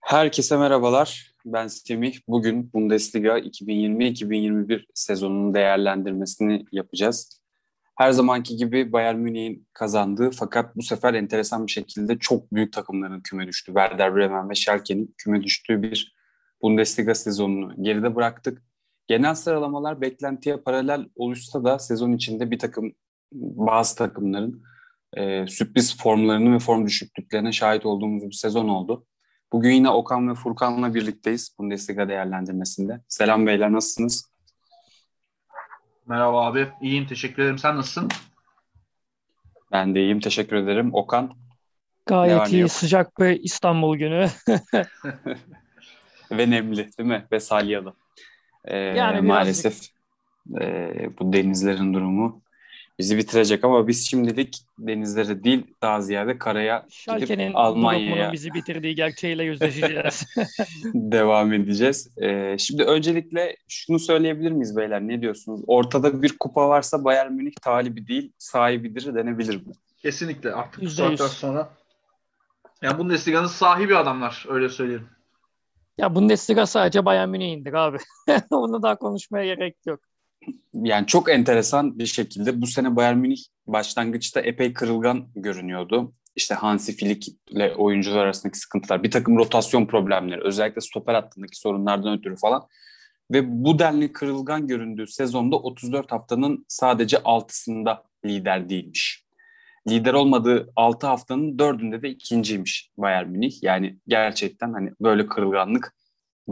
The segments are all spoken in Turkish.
Herkese merhabalar. Ben Semih. Bugün Bundesliga 2020-2021 sezonunun değerlendirmesini yapacağız. Her zamanki gibi Bayern Münih'in kazandığı fakat bu sefer enteresan bir şekilde çok büyük takımların küme düştü. Werder Bremen ve Schalke'nin küme düştüğü bir Bundesliga sezonunu geride bıraktık. Genel sıralamalar beklentiye paralel oluşsa da sezon içinde bir takım bazı takımların e, sürpriz formlarını ve form düşüklüklerine şahit olduğumuz bir sezon oldu. Bugün yine Okan ve Furkan'la birlikteyiz Bundesliga değerlendirmesinde. Selam beyler nasılsınız? Merhaba abi. İyiyim teşekkür ederim. Sen nasılsın? Ben de iyiyim teşekkür ederim. Okan? Gayet iyi. Yok? Sıcak bir İstanbul günü. ve nemli değil mi? Ve salyalı. Ee, yani maalesef e, bu denizlerin durumu bizi bitirecek ama biz şimdilik denizlere değil daha ziyade karaya gidip Almanya'ya bizi bitirdiği gerçeğiyle yüzleşeceğiz. devam edeceğiz. Ee, şimdi öncelikle şunu söyleyebilir miyiz beyler ne diyorsunuz? Ortada bir kupa varsa Bayern Münih talibi değil sahibidir denebilir mi? Kesinlikle artık bu saatten sonra. Yani Bundesliga'nın sahibi adamlar öyle söyleyelim. Ya Bundesliga sadece Bayern Münih'indir abi. Onu daha konuşmaya gerek yok yani çok enteresan bir şekilde bu sene Bayern Münih başlangıçta epey kırılgan görünüyordu. İşte Hansi Flick ile oyuncular arasındaki sıkıntılar, bir takım rotasyon problemleri, özellikle stoper hattındaki sorunlardan ötürü falan. Ve bu denli kırılgan göründüğü sezonda 34 haftanın sadece 6'sında lider değilmiş. Lider olmadığı 6 haftanın 4'ünde de ikinciymiş Bayern Münih. Yani gerçekten hani böyle kırılganlık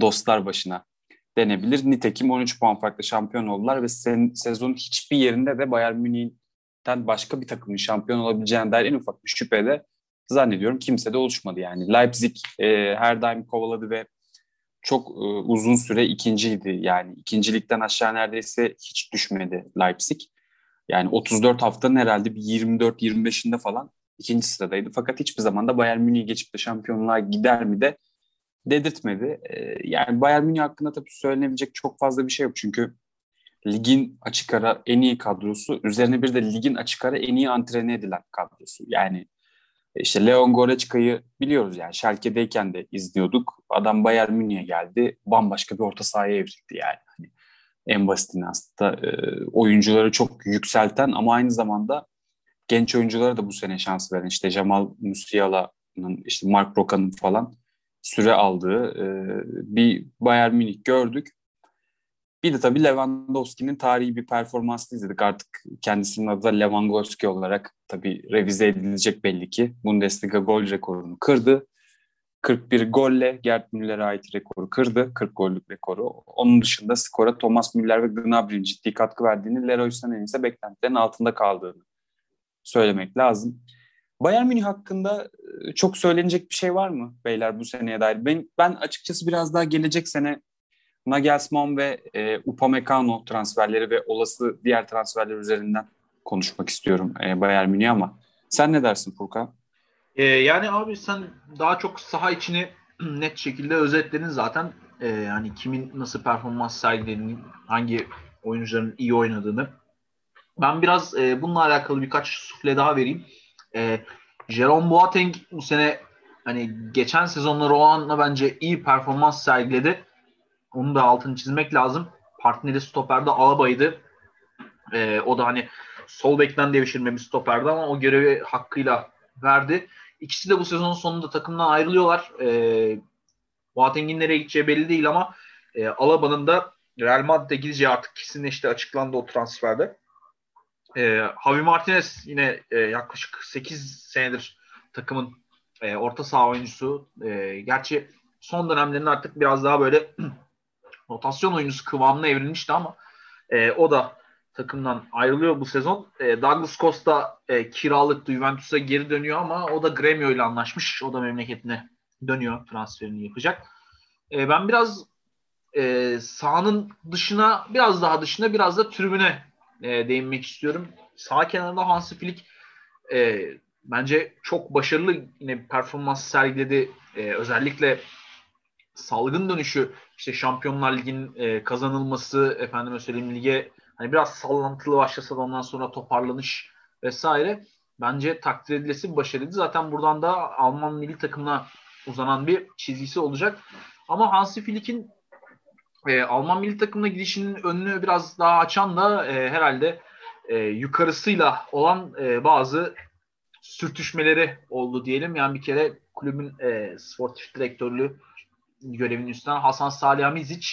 dostlar başına denebilir. Nitekim 13 puan farklı şampiyon oldular ve sen, sezonun hiçbir yerinde de Bayern Münih'ten başka bir takımın şampiyon olabileceğine dair en ufak bir şüphe de zannediyorum kimse de oluşmadı yani. Leipzig e, her daim kovaladı ve çok e, uzun süre ikinciydi. Yani ikincilikten aşağı neredeyse hiç düşmedi Leipzig. Yani 34 haftanın herhalde bir 24-25'inde falan ikinci sıradaydı. Fakat hiçbir zaman da Bayern Münih'i geçip de şampiyonluğa gider mi de dedirtmedi. Ee, yani Bayern Münih hakkında tabii söylenebilecek çok fazla bir şey yok. Çünkü ligin açık ara en iyi kadrosu. Üzerine bir de ligin açık ara en iyi antrene edilen kadrosu. Yani işte Leon Goretzka'yı biliyoruz yani. Schalke'deyken de izliyorduk. Adam Bayern Münih'e geldi. Bambaşka bir orta sahaya evrildi yani. Hani en basitini aslında e, oyuncuları çok yükselten ama aynı zamanda genç oyunculara da bu sene şans veren işte Jamal Musiala'nın işte Mark Roka'nın falan süre aldığı e, bir Bayern Münih gördük. Bir de tabii Lewandowski'nin tarihi bir performansını izledik. Artık kendisinin adı da Lewandowski olarak tabii revize edilecek belli ki. Bundesliga gol rekorunu kırdı. 41 golle Gerd Müller'e ait rekoru kırdı. 40 gollük rekoru. Onun dışında skora Thomas Müller ve Gnabry'in ciddi katkı verdiğini, Leroy Sané'nin ise beklentilerin altında kaldığını söylemek lazım. Bayern Münih hakkında e, çok söylenecek bir şey var mı beyler bu seneye dair? Ben, ben açıkçası biraz daha gelecek sene Nagelsmann ve e, Upamecano transferleri ve olası diğer transferler üzerinden konuşmak istiyorum e, Bayern Münih ama sen ne dersin Furkan? E, yani abi sen daha çok saha içini net şekilde özetledin zaten. E, yani kimin nasıl performans sergilediğini, hangi oyuncuların iyi oynadığını. Ben biraz e, bununla alakalı birkaç sufle daha vereyim. E, Jerome Boateng bu sene hani geçen sezonları o anla bence iyi performans sergiledi. Onu da altını çizmek lazım. Partneri stoperde Alaba'ydı. E, o da hani sol bekten devşirme bir stoperdi ama o görevi hakkıyla verdi. İkisi de bu sezonun sonunda takımdan ayrılıyorlar. E, Boateng'in nereye gideceği belli değil ama e, Alaba'nın da Real Madrid'e gideceği artık kesinleşti açıklandı o transferde. E, Javi Martinez yine e, yaklaşık 8 senedir takımın e, orta saha oyuncusu. E, gerçi son dönemlerinde artık biraz daha böyle rotasyon oyuncusu kıvamına evrilmişti ama e, o da takımdan ayrılıyor bu sezon. E, Douglas Costa e, kiralık Juventus'a geri dönüyor ama o da Gremio ile anlaşmış. O da memleketine dönüyor transferini yapacak. E, ben biraz e, sahanın dışına biraz daha dışına biraz da tribüne e, değinmek istiyorum. Sağ kenarında Hansi Flick e, bence çok başarılı yine performans sergiledi. E, özellikle salgın dönüşü işte Şampiyonlar Ligi'nin e, kazanılması efendime söyleyeyim lige hani biraz sallantılı başlasa da ondan sonra toparlanış vesaire bence takdir edilesi bir başarıydı. Zaten buradan da Alman milli takımına uzanan bir çizgisi olacak. Ama Hansi Flick'in e, Alman milli takımına gidişinin önünü biraz daha açan da e, herhalde e, yukarısıyla olan e, bazı sürtüşmeleri oldu diyelim. Yani bir kere kulübün e, sportif direktörlüğü görevini üstlenen Hasan Salihamidzic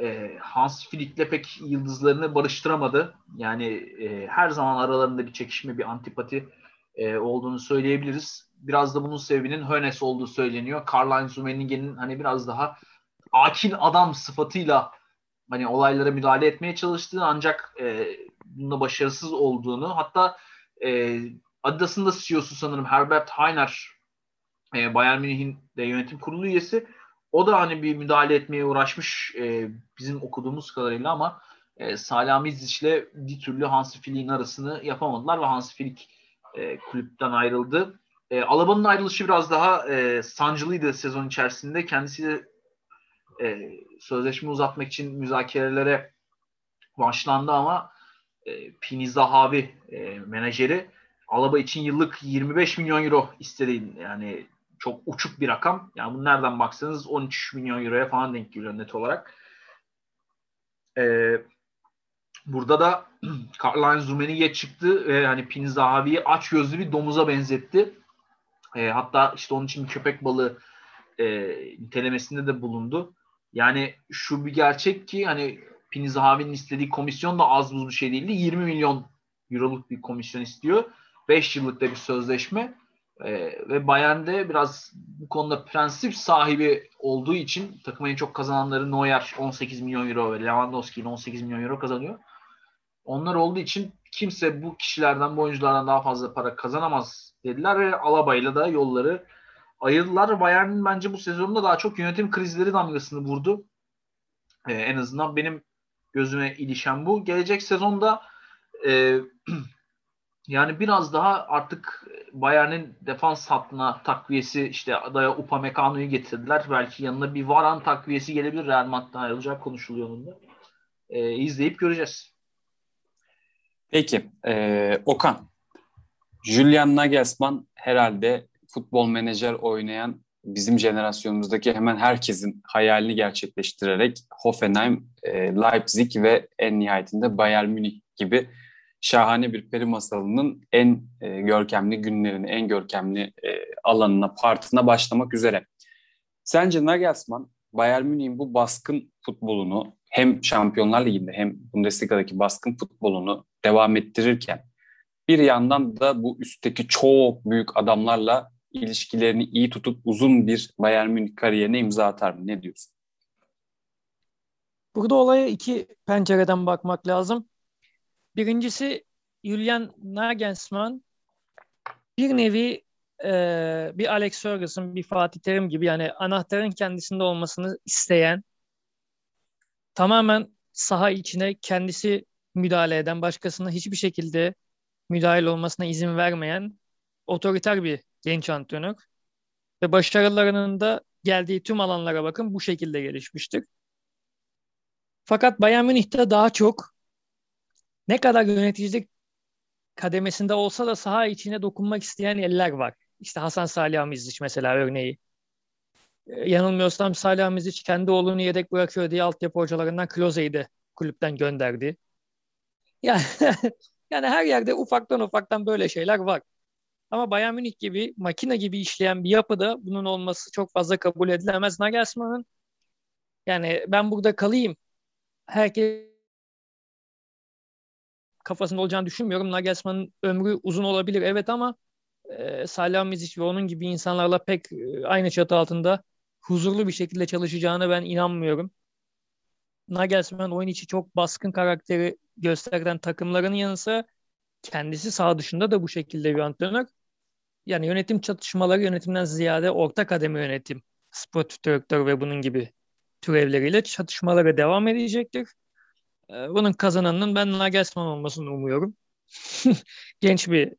e, Hans Flick'le pek yıldızlarını barıştıramadı. Yani e, her zaman aralarında bir çekişme, bir antipati e, olduğunu söyleyebiliriz. Biraz da bunun sebebinin Hönes olduğu söyleniyor. Karl-Heinz Rummenigge'nin hani biraz daha akil adam sıfatıyla hani olaylara müdahale etmeye çalıştığı ancak e, bunda başarısız olduğunu hatta e, Adidas'ın da CEO'su sanırım Herbert Heiner e, Bayern Münih'in de yönetim kurulu üyesi. O da hani bir müdahale etmeye uğraşmış e, bizim okuduğumuz kadarıyla ama e, Salamidzic'le bir türlü Hansi Flick'in arasını yapamadılar ve Hansi Flick e, kulüpten ayrıldı. E, Alaba'nın ayrılışı biraz daha e, sancılıydı sezon içerisinde. Kendisi e, sözleşme uzatmak için müzakerelere başlandı ama e, Pini Zahavi e, menajeri Alaba için yıllık 25 milyon euro istedi. Yani çok uçuk bir rakam. Yani bunu nereden baksanız 13 milyon euroya falan denk geliyor net olarak. Ee, burada da Karl-Heinz Rummenigge çıktı ve hani Pini Zahavi'yi aç gözlü bir domuza benzetti. E, hatta işte onun için köpek balığı e, nitelemesinde de bulundu. Yani şu bir gerçek ki hani Pini Zahavi'nin istediği komisyon da az buz bir şey değildi. 20 milyon euroluk bir komisyon istiyor. 5 yıllık da bir sözleşme. Ee, ve Bayern'de biraz bu konuda prensip sahibi olduğu için takımın en çok kazananları Neuer 18 milyon euro ve Lewandowski 18 milyon euro kazanıyor. Onlar olduğu için kimse bu kişilerden, bu oyunculardan daha fazla para kazanamaz dediler ve Alaba'yla da yolları ayırdılar. Bayern'in bence bu sezonda daha çok yönetim krizleri damgasını vurdu. Ee, en azından benim gözüme ilişen bu. Gelecek sezonda e, yani biraz daha artık Bayern'in defans hattına takviyesi işte adaya Upamecano'yu getirdiler. Belki yanına bir Varan takviyesi gelebilir. Real Madrid'den ayrılacak konuşuluyor onun da. Ee, izleyip göreceğiz. Peki. Ee, Okan. Julian Nagelsmann herhalde futbol menajer oynayan bizim jenerasyonumuzdaki hemen herkesin hayalini gerçekleştirerek Hoffenheim, e, Leipzig ve en nihayetinde Bayern Münih gibi şahane bir peri masalının en e, görkemli günlerini, en görkemli e, alanına, partına başlamak üzere. Sence Nagelsmann Bayern Münih'in bu baskın futbolunu hem Şampiyonlar Ligi'nde hem Bundesliga'daki baskın futbolunu devam ettirirken bir yandan da bu üstteki çok büyük adamlarla ilişkilerini iyi tutup uzun bir Bayern Münih kariyerine imza atar mı? Ne diyorsun? Burada olaya iki pencereden bakmak lazım. Birincisi Julian Nagelsmann bir nevi e, bir Alex Ferguson, bir Fatih Terim gibi yani anahtarın kendisinde olmasını isteyen tamamen saha içine kendisi müdahale eden, başkasına hiçbir şekilde müdahale olmasına izin vermeyen otoriter bir genç antrenör. Ve başarılarının da geldiği tüm alanlara bakın bu şekilde gelişmiştir. Fakat Bayern Münih'te daha çok ne kadar yöneticilik kademesinde olsa da saha içine dokunmak isteyen eller var. İşte Hasan Salihamidzic mesela örneği. Ee, yanılmıyorsam Salihamidzic kendi oğlunu yedek bırakıyor diye altyapı hocalarından Klose'yi de kulüpten gönderdi. Yani, yani her yerde ufaktan ufaktan böyle şeyler var. Ama Bayern Münih gibi makine gibi işleyen bir yapıda bunun olması çok fazla kabul edilemez. Nagelsmann'ın yani ben burada kalayım. Herkes kafasında olacağını düşünmüyorum. Nagelsmann'ın ömrü uzun olabilir evet ama e, Salihamidzic ve onun gibi insanlarla pek e, aynı çatı altında huzurlu bir şekilde çalışacağını ben inanmıyorum. Nagelsmann oyun içi çok baskın karakteri gösteren takımların yanı sıra kendisi sağ dışında da bu şekilde bir antrenör. Yani yönetim çatışmaları yönetimden ziyade orta kademe yönetim, spor direktör ve bunun gibi türevleriyle çatışmalara devam edecektir. Ee, bunun kazananının ben Nagelsmann olmasını umuyorum. Genç bir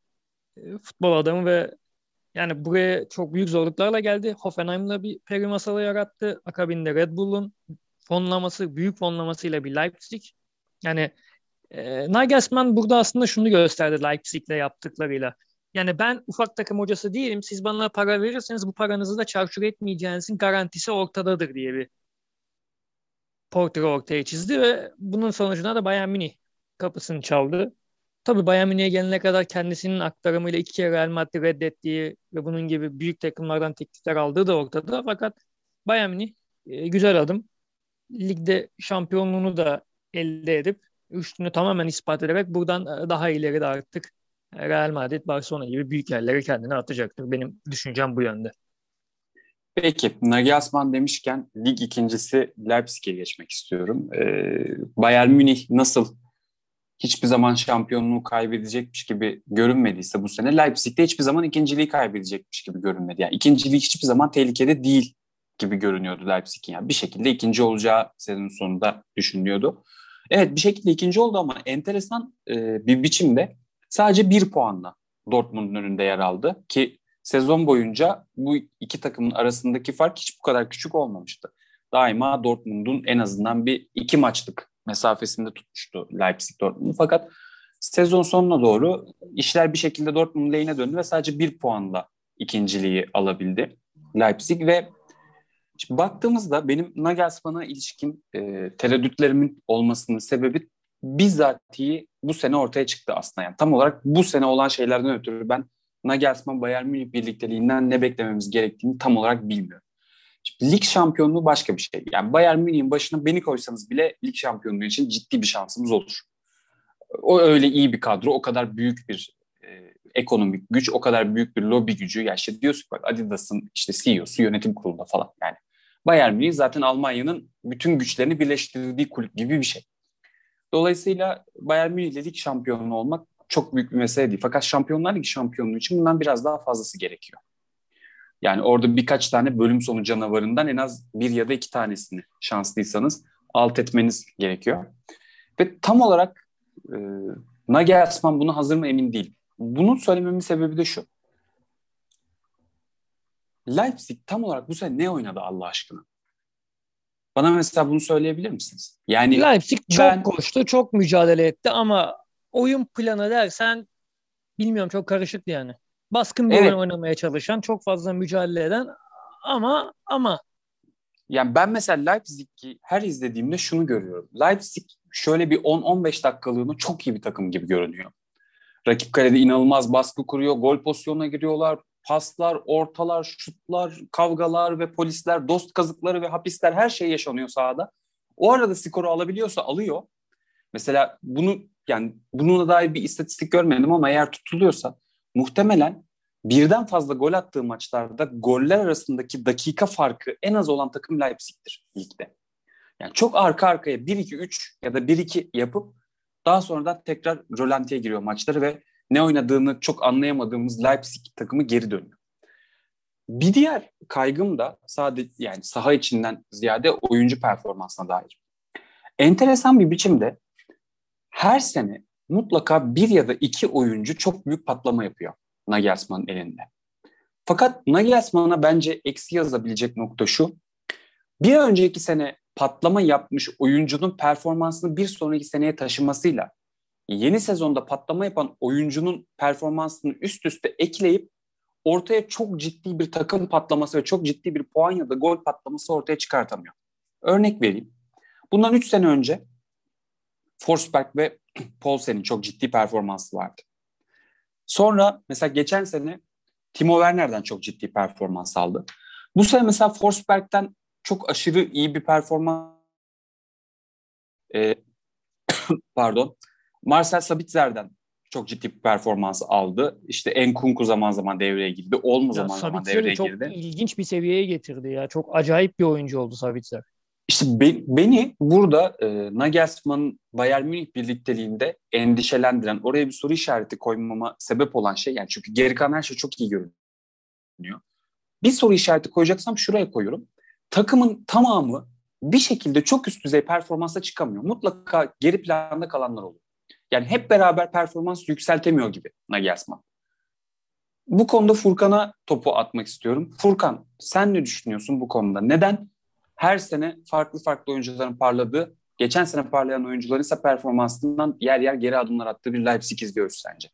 e, futbol adamı ve yani buraya çok büyük zorluklarla geldi. Hoffenheim'la bir peri masalı yarattı. Akabinde Red Bull'un fonlaması, büyük fonlamasıyla bir Leipzig. Yani e, Nagelsmann burada aslında şunu gösterdi Leipzig'le yaptıklarıyla. Yani ben ufak takım hocası değilim. Siz bana para verirseniz bu paranızı da çarçur etmeyeceğinizin garantisi ortadadır diye bir portre ortaya çizdi ve bunun sonucunda da Bayern Münih kapısını çaldı. Tabii Bayern Münih'e gelene kadar kendisinin aktarımıyla iki kere Real Madrid reddettiği ve bunun gibi büyük takımlardan teklifler aldığı da ortada. Fakat Bayern Münih e, güzel adım. Ligde şampiyonluğunu da elde edip üstünü tamamen ispat ederek buradan e, daha ileri de artık Real Madrid, Barcelona gibi büyük yerlere kendini atacaktır. Benim düşüncem bu yönde. Peki Nagelsmann demişken lig ikincisi Leipzig'e geçmek istiyorum. Ee, Bayern Münih nasıl hiçbir zaman şampiyonluğu kaybedecekmiş gibi görünmediyse bu sene Leipzig de hiçbir zaman ikinciliği kaybedecekmiş gibi görünmedi. Yani ikinciliği hiçbir zaman tehlikede değil gibi görünüyordu Leipzig'in. Yani bir şekilde ikinci olacağı sezon sonunda düşünülüyordu. Evet bir şekilde ikinci oldu ama enteresan e, bir biçimde sadece bir puanla Dortmund'un önünde yer aldı ki sezon boyunca bu iki takımın arasındaki fark hiç bu kadar küçük olmamıştı. Daima Dortmund'un en azından bir iki maçlık mesafesinde tutmuştu Leipzig Dortmund'u. Fakat sezon sonuna doğru işler bir şekilde Dortmund lehine döndü ve sadece bir puanla ikinciliği alabildi Leipzig ve baktığımızda benim Nagelsmann'a ilişkin e, tereddütlerimin olmasının sebebi bizzatihi bu sene ortaya çıktı aslında. Yani tam olarak bu sene olan şeylerden ötürü ben Nagelsmann Bayern Münih birlikteliğinden ne beklememiz gerektiğini tam olarak bilmiyorum. Şimdi lig şampiyonluğu başka bir şey. Yani Bayern Münih'in başına beni koysanız bile lig şampiyonluğu için ciddi bir şansımız olur. O öyle iyi bir kadro, o kadar büyük bir e, ekonomik güç, o kadar büyük bir lobi gücü. Ya işte diyorsun bak Adidas'ın işte CEO'su yönetim kurulunda falan yani. Bayern Münih zaten Almanya'nın bütün güçlerini birleştirdiği kulüp gibi bir şey. Dolayısıyla Bayern Münih ile lig şampiyonu olmak çok büyük bir mesele değil. Fakat Şampiyonlar Ligi şampiyonluğu için bundan biraz daha fazlası gerekiyor. Yani orada birkaç tane bölüm sonu canavarından en az bir ya da iki tanesini şanslıysanız alt etmeniz gerekiyor. Ve tam olarak e, Nagelsmann bunu hazır mı emin değil. Bunun söylememin sebebi de şu. Leipzig tam olarak bu sene ne oynadı Allah aşkına? Bana mesela bunu söyleyebilir misiniz? Yani Leipzig çok ben... koştu, çok mücadele etti ama oyun planı dersen bilmiyorum çok karışık yani. Baskın bir evet. oyun oynamaya çalışan, çok fazla mücadele eden ama ama yani ben mesela Leipzig'i her izlediğimde şunu görüyorum. Leipzig şöyle bir 10-15 dakikalığını çok iyi bir takım gibi görünüyor. Rakip kalede inanılmaz baskı kuruyor, gol pozisyonuna giriyorlar, paslar, ortalar, şutlar, kavgalar ve polisler, dost kazıkları ve hapisler her şey yaşanıyor sahada. O arada skoru alabiliyorsa alıyor. Mesela bunu yani bununla dair bir istatistik görmedim ama eğer tutuluyorsa muhtemelen birden fazla gol attığı maçlarda goller arasındaki dakika farkı en az olan takım Leipzig'tir ligde. Yani çok arka arkaya 1-2-3 ya da 1-2 yapıp daha sonra da tekrar rölantiye giriyor maçları ve ne oynadığını çok anlayamadığımız Leipzig takımı geri dönüyor. Bir diğer kaygım da sadece yani saha içinden ziyade oyuncu performansına dair. Enteresan bir biçimde her sene mutlaka bir ya da iki oyuncu çok büyük patlama yapıyor Nagelsmann'ın elinde. Fakat Nagelsmann'a bence eksi yazabilecek nokta şu. Bir önceki sene patlama yapmış oyuncunun performansını bir sonraki seneye taşımasıyla yeni sezonda patlama yapan oyuncunun performansını üst üste ekleyip ortaya çok ciddi bir takım patlaması ve çok ciddi bir puan ya da gol patlaması ortaya çıkartamıyor. Örnek vereyim. Bundan 3 sene önce Forsberg ve Paulsen'in çok ciddi performansı vardı. Sonra mesela geçen sene Timo Werner'den çok ciddi performans aldı. Bu sene mesela Forsberg'den çok aşırı iyi bir performans e, pardon Marcel Sabitzer'den çok ciddi bir performans aldı. İşte Enkunku zaman zaman devreye girdi. Olma zaman zaman devreye çok girdi. çok ilginç bir seviyeye getirdi ya. Çok acayip bir oyuncu oldu Sabitzer. İşte be, beni burada e, Nagelsmann'ın Bayern Münih birlikteliğinde endişelendiren, oraya bir soru işareti koymama sebep olan şey yani çünkü geri kalan her şey çok iyi görünüyor. Bir soru işareti koyacaksam şuraya koyuyorum. Takımın tamamı bir şekilde çok üst düzey performansa çıkamıyor. Mutlaka geri planda kalanlar oluyor. Yani hep beraber performans yükseltemiyor gibi Nagelsmann. Bu konuda Furkan'a topu atmak istiyorum. Furkan sen ne düşünüyorsun bu konuda? Neden her sene farklı farklı oyuncuların parladığı, geçen sene parlayan oyuncuların ise performansından yer yer geri adımlar attığı bir Leipzig izliyoruz sence?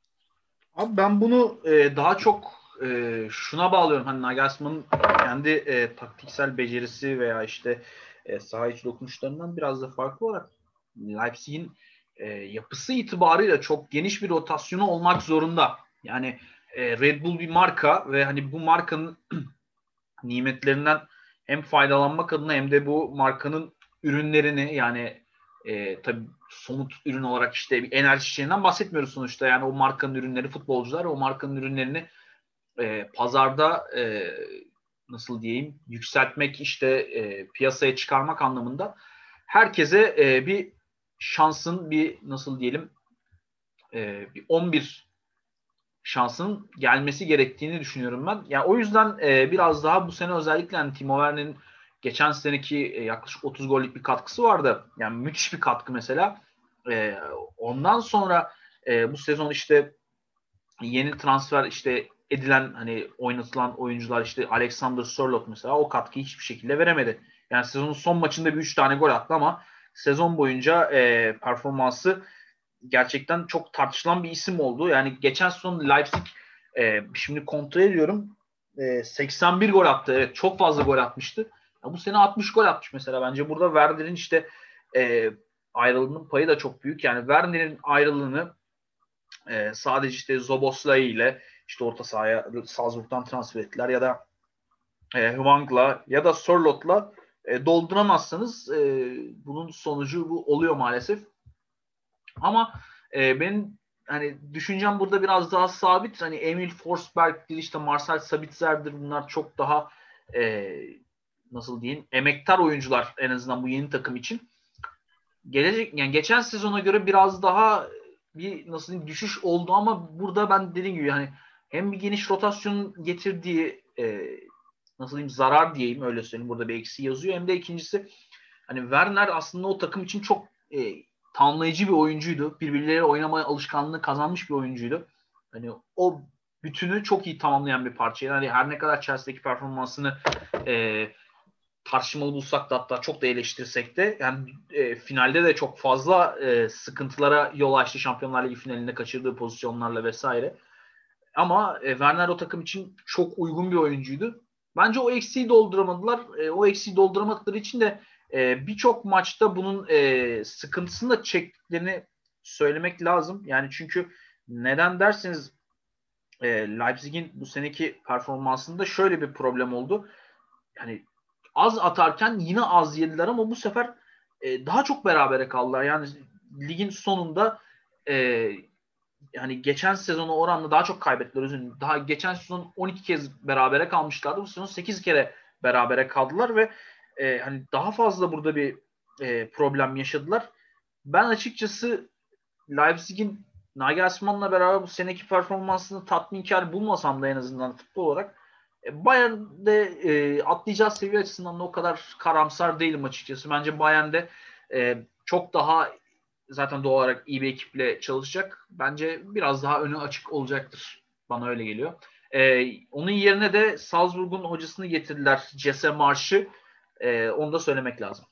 Abi ben bunu e, daha çok e, şuna bağlıyorum. Hani Nagelsmann'ın kendi e, taktiksel becerisi veya işte e, saha içi dokunuşlarından biraz da farklı olarak Leipzig'in e, yapısı itibarıyla çok geniş bir rotasyonu olmak zorunda. Yani e, Red Bull bir marka ve hani bu markanın nimetlerinden hem faydalanmak adına hem de bu markanın ürünlerini yani e, tabii somut ürün olarak işte bir enerji içeceğinden bahsetmiyoruz sonuçta. Yani o markanın ürünleri futbolcular o markanın ürünlerini e, pazarda e, nasıl diyeyim yükseltmek işte e, piyasaya çıkarmak anlamında herkese e, bir şansın bir nasıl diyelim e, bir 11 şansın gelmesi gerektiğini düşünüyorum ben. Yani o yüzden e, biraz daha bu sene özellikle yani Timo Werner'in geçen seneki e, yaklaşık 30 gollük bir katkısı vardı. Yani müthiş bir katkı mesela. E, ondan sonra e, bu sezon işte yeni transfer işte edilen hani oynatılan oyuncular işte Alexander Sörloth mesela o katkıyı hiçbir şekilde veremedi. Yani sezonun son maçında bir 3 tane gol attı ama sezon boyunca e, performansı gerçekten çok tartışılan bir isim oldu. Yani geçen sezon Leipzig e, şimdi kontrol ediyorum e, 81 gol attı. Evet çok fazla gol atmıştı. Ya bu sene 60 gol atmış mesela. Bence burada Werner'in işte e, ayrılığının payı da çok büyük. Yani Werner'in ayrılığını e, sadece işte Zoboslay ile işte orta sahaya Salzburg'dan transfer ettiler ya da e, Hwang'la ya da Sörlot'la e, dolduramazsanız e, bunun sonucu bu oluyor maalesef. Ama e, benim hani düşüncem burada biraz daha sabit. Hani Emil Forsberg'dir işte Marcel Sabitzer'dir bunlar çok daha e, nasıl diyeyim emektar oyuncular en azından bu yeni takım için. Gelecek yani geçen sezona göre biraz daha bir nasıl diyeyim düşüş oldu ama burada ben dediğim gibi hani hem bir geniş rotasyon getirdiği e, nasıl diyeyim zarar diyeyim öyle söyleyeyim burada bir eksi yazıyor hem de ikincisi hani Werner aslında o takım için çok e, tamamlayıcı bir oyuncuydu. Birbirleriyle oynama alışkanlığı kazanmış bir oyuncuydu. Hani o bütünü çok iyi tamamlayan bir parça. Yani her ne kadar Chelsea'deki performansını e, tartışmalı bulsak da hatta çok da eleştirsek de yani e, finalde de çok fazla e, sıkıntılara yol açtı Şampiyonlar Ligi finalinde kaçırdığı pozisyonlarla vesaire. Ama e, Werner o takım için çok uygun bir oyuncuydu. Bence o eksiği dolduramadılar. E, o eksiği dolduramadıkları için de e, birçok maçta bunun e, sıkıntısını da çektiklerini söylemek lazım. Yani çünkü neden derseniz e, Leipzig'in bu seneki performansında şöyle bir problem oldu. Yani az atarken yine az yediler ama bu sefer e, daha çok berabere kaldılar. Yani ligin sonunda e, yani geçen sezonu oranla daha çok kaybettiler. Özür Daha geçen sezon 12 kez berabere kalmışlardı. Bu sezon 8 kere berabere kaldılar ve e, hani daha fazla burada bir e, problem yaşadılar. Ben açıkçası Leipzig'in Nagelsmann'la beraber bu seneki performansını tatminkar bulmasam da en azından futbol olarak e, Bayern'de e, atlayacağı seviye açısından da o kadar karamsar değilim açıkçası. Bence Bayern'de e, çok daha zaten doğal olarak iyi bir ekiple çalışacak. Bence biraz daha önü açık olacaktır. Bana öyle geliyor. E, onun yerine de Salzburg'un hocasını getirdiler. Jesse Marş'ı. E, onu da söylemek lazım.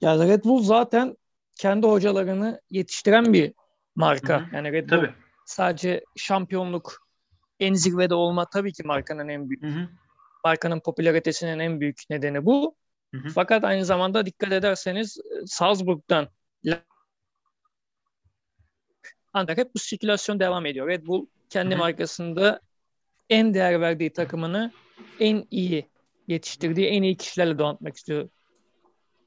Ya Red Bull zaten kendi hocalarını yetiştiren bir marka. Hı hı. Yani Red Bull Tabii. Sadece şampiyonluk en zirvede olma tabii ki markanın en büyük. Hı hı. Markanın popülaritesinin en büyük nedeni bu. Hı hı. Fakat aynı zamanda dikkat ederseniz Salzburg'dan ancak hep bu sirkülasyon devam ediyor. Red Bull kendi Hı-hı. markasında en değer verdiği takımını en iyi yetiştirdiği, en iyi kişilerle donatmak istiyor.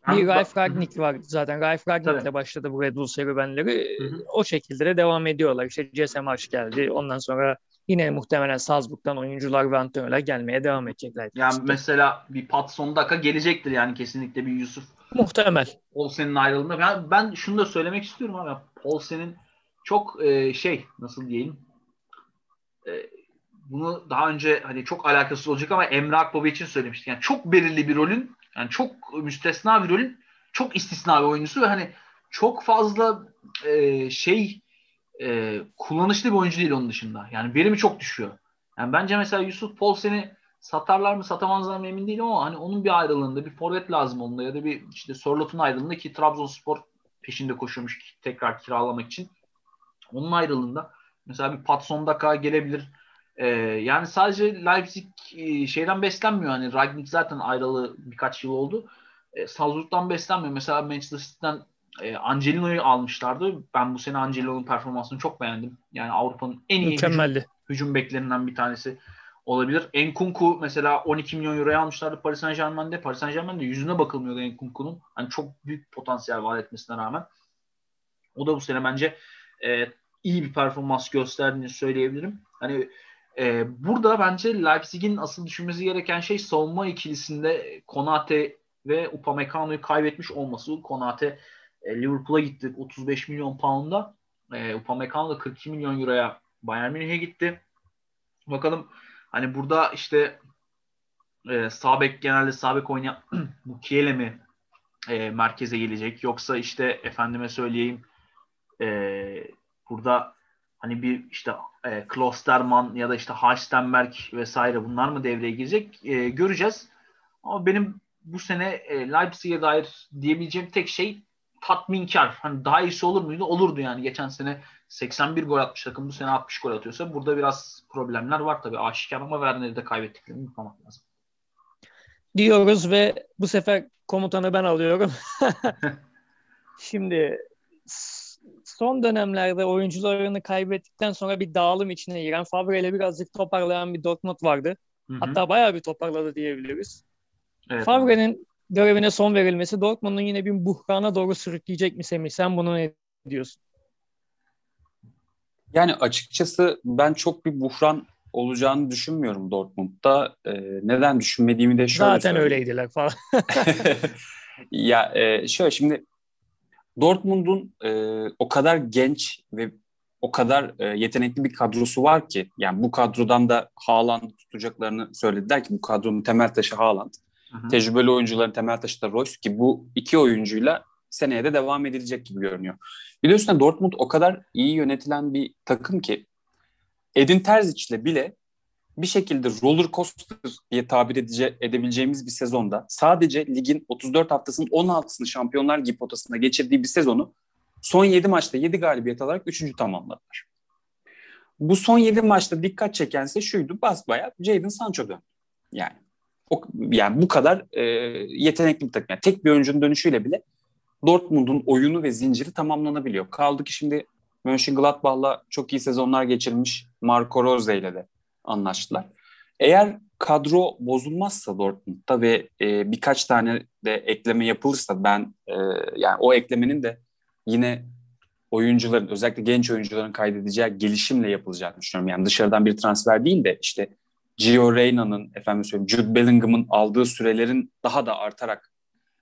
Bir Ralf Ragnick var zaten. Ralf Ragnick'le başladı bu Red Bull serüvenleri. Hı-hı. O şekilde de devam ediyorlar. İşte Marş geldi. Ondan sonra yine muhtemelen Salzburg'dan oyuncular ve antrenörler gelmeye devam edecekler. Yani işte. mesela bir Pat Sondaka gelecektir yani kesinlikle bir Yusuf. Muhtemel. Olsen'in ayrılığında. Ben, ben şunu da söylemek istiyorum abi. Olsen'in çok e, şey nasıl diyeyim e, bunu daha önce hani çok alakasız olacak ama Emre Akbaba için söylemiştik. Yani çok belirli bir rolün yani çok müstesna bir rolün çok istisna bir oyuncusu ve hani çok fazla e, şey e, kullanışlı bir oyuncu değil onun dışında. Yani verimi çok düşüyor. Yani bence mesela Yusuf Polsen'i satarlar mı satamazlar mı emin değilim ama hani onun bir ayrılığında bir forvet lazım onda ya da bir işte Sorlot'un ayrılığında ki Trabzonspor peşinde koşuyormuş tekrar kiralamak için. Onun ayrılığında mesela bir Patson Daka gelebilir. Ee, yani sadece Leipzig e, şeyden beslenmiyor. Hani Ragnik zaten ayrılı birkaç yıl oldu. E, Salzburg'dan beslenmiyor. Mesela Manchester City'den e, Angelino'yu almışlardı. Ben bu sene Angelino'nun performansını çok beğendim. Yani Avrupa'nın en iyi hücum, hücum beklerinden bir tanesi olabilir. Enkunku mesela 12 milyon euroya almışlardı Paris Saint Germain'de. Paris Saint Germain'de yüzüne bakılmıyordu Enkunku'nun. Hani çok büyük potansiyel var etmesine rağmen. O da bu sene bence e, iyi bir performans gösterdiğini söyleyebilirim. Hani e, burada bence Leipzig'in asıl düşünmesi gereken şey savunma ikilisinde Konate ve Upamecano'yu kaybetmiş olması. Konate e, Liverpool'a gitti 35 milyon pound'a. E, Upamecano da 42 milyon euroya Bayern Münih'e gitti. Bakalım hani burada işte e, Sabek genelde Sabek oynayan bu Kiele mi e, merkeze gelecek yoksa işte efendime söyleyeyim e, burada hani bir işte e, Klosterman ya da işte Halstenberg vesaire bunlar mı devreye girecek e, göreceğiz. Ama benim bu sene e, Leipzig'e dair diyebileceğim tek şey tatminkar. Hani daha iyisi olur muydu? Olurdu yani. Geçen sene 81 gol atmış takım bu sene 60 gol atıyorsa burada biraz problemler var tabii aşikar ama Werner'i de kaybettiklerini unutmamak lazım. Diyoruz ve bu sefer komutanı ben alıyorum. Şimdi son dönemlerde oyuncularını kaybettikten sonra bir dağılım içine giren Favre ile birazcık toparlayan bir Dortmund vardı. Hı hı. Hatta bayağı bir toparladı diyebiliriz. Evet. Favre'nin görevine son verilmesi Dortmund'un yine bir buhrana doğru sürükleyecek mi Semih? Sen bunu ne diyorsun? Yani açıkçası ben çok bir buhran olacağını düşünmüyorum Dortmund'da. Ee, neden düşünmediğimi de şöyle Zaten söyleyeyim. öyleydiler falan. ya e, şöyle şimdi Dortmund'un e, o kadar genç ve o kadar e, yetenekli bir kadrosu var ki yani bu kadrodan da Haaland'ı tutacaklarını söylediler ki bu kadronun temel taşı Haaland. Hı-hı. Tecrübeli oyuncuların temel taşı da Royce ki bu iki oyuncuyla seneye de devam edilecek gibi görünüyor. Bir de üstüne Dortmund o kadar iyi yönetilen bir takım ki Edin Terzic'le bile bir şekilde roller coaster diye tabir edice, edebileceğimiz bir sezonda sadece ligin 34 haftasının 16'sını Şampiyonlar Ligi potasında geçirdiği bir sezonu son 7 maçta 7 galibiyet alarak 3. tamamladılar. Bu son 7 maçta dikkat çekense şuydu basbaya Jadon Sancho döndü. Yani o, yani bu kadar e, yetenekli bir takım. Yani tek bir oyuncunun dönüşüyle bile Dortmund'un oyunu ve zinciri tamamlanabiliyor. Kaldı ki şimdi Mönchengladbach'la çok iyi sezonlar geçirmiş Marco Rose ile de anlaştılar. Eğer kadro bozulmazsa Dortmund'da ve e, birkaç tane de ekleme yapılırsa ben e, yani o eklemenin de yine oyuncuların özellikle genç oyuncuların kaydedeceği gelişimle yapılacağını düşünüyorum. Yani dışarıdan bir transfer değil de işte Gio Reyna'nın efendim söyleyeyim Jude Bellingham'ın aldığı sürelerin daha da artarak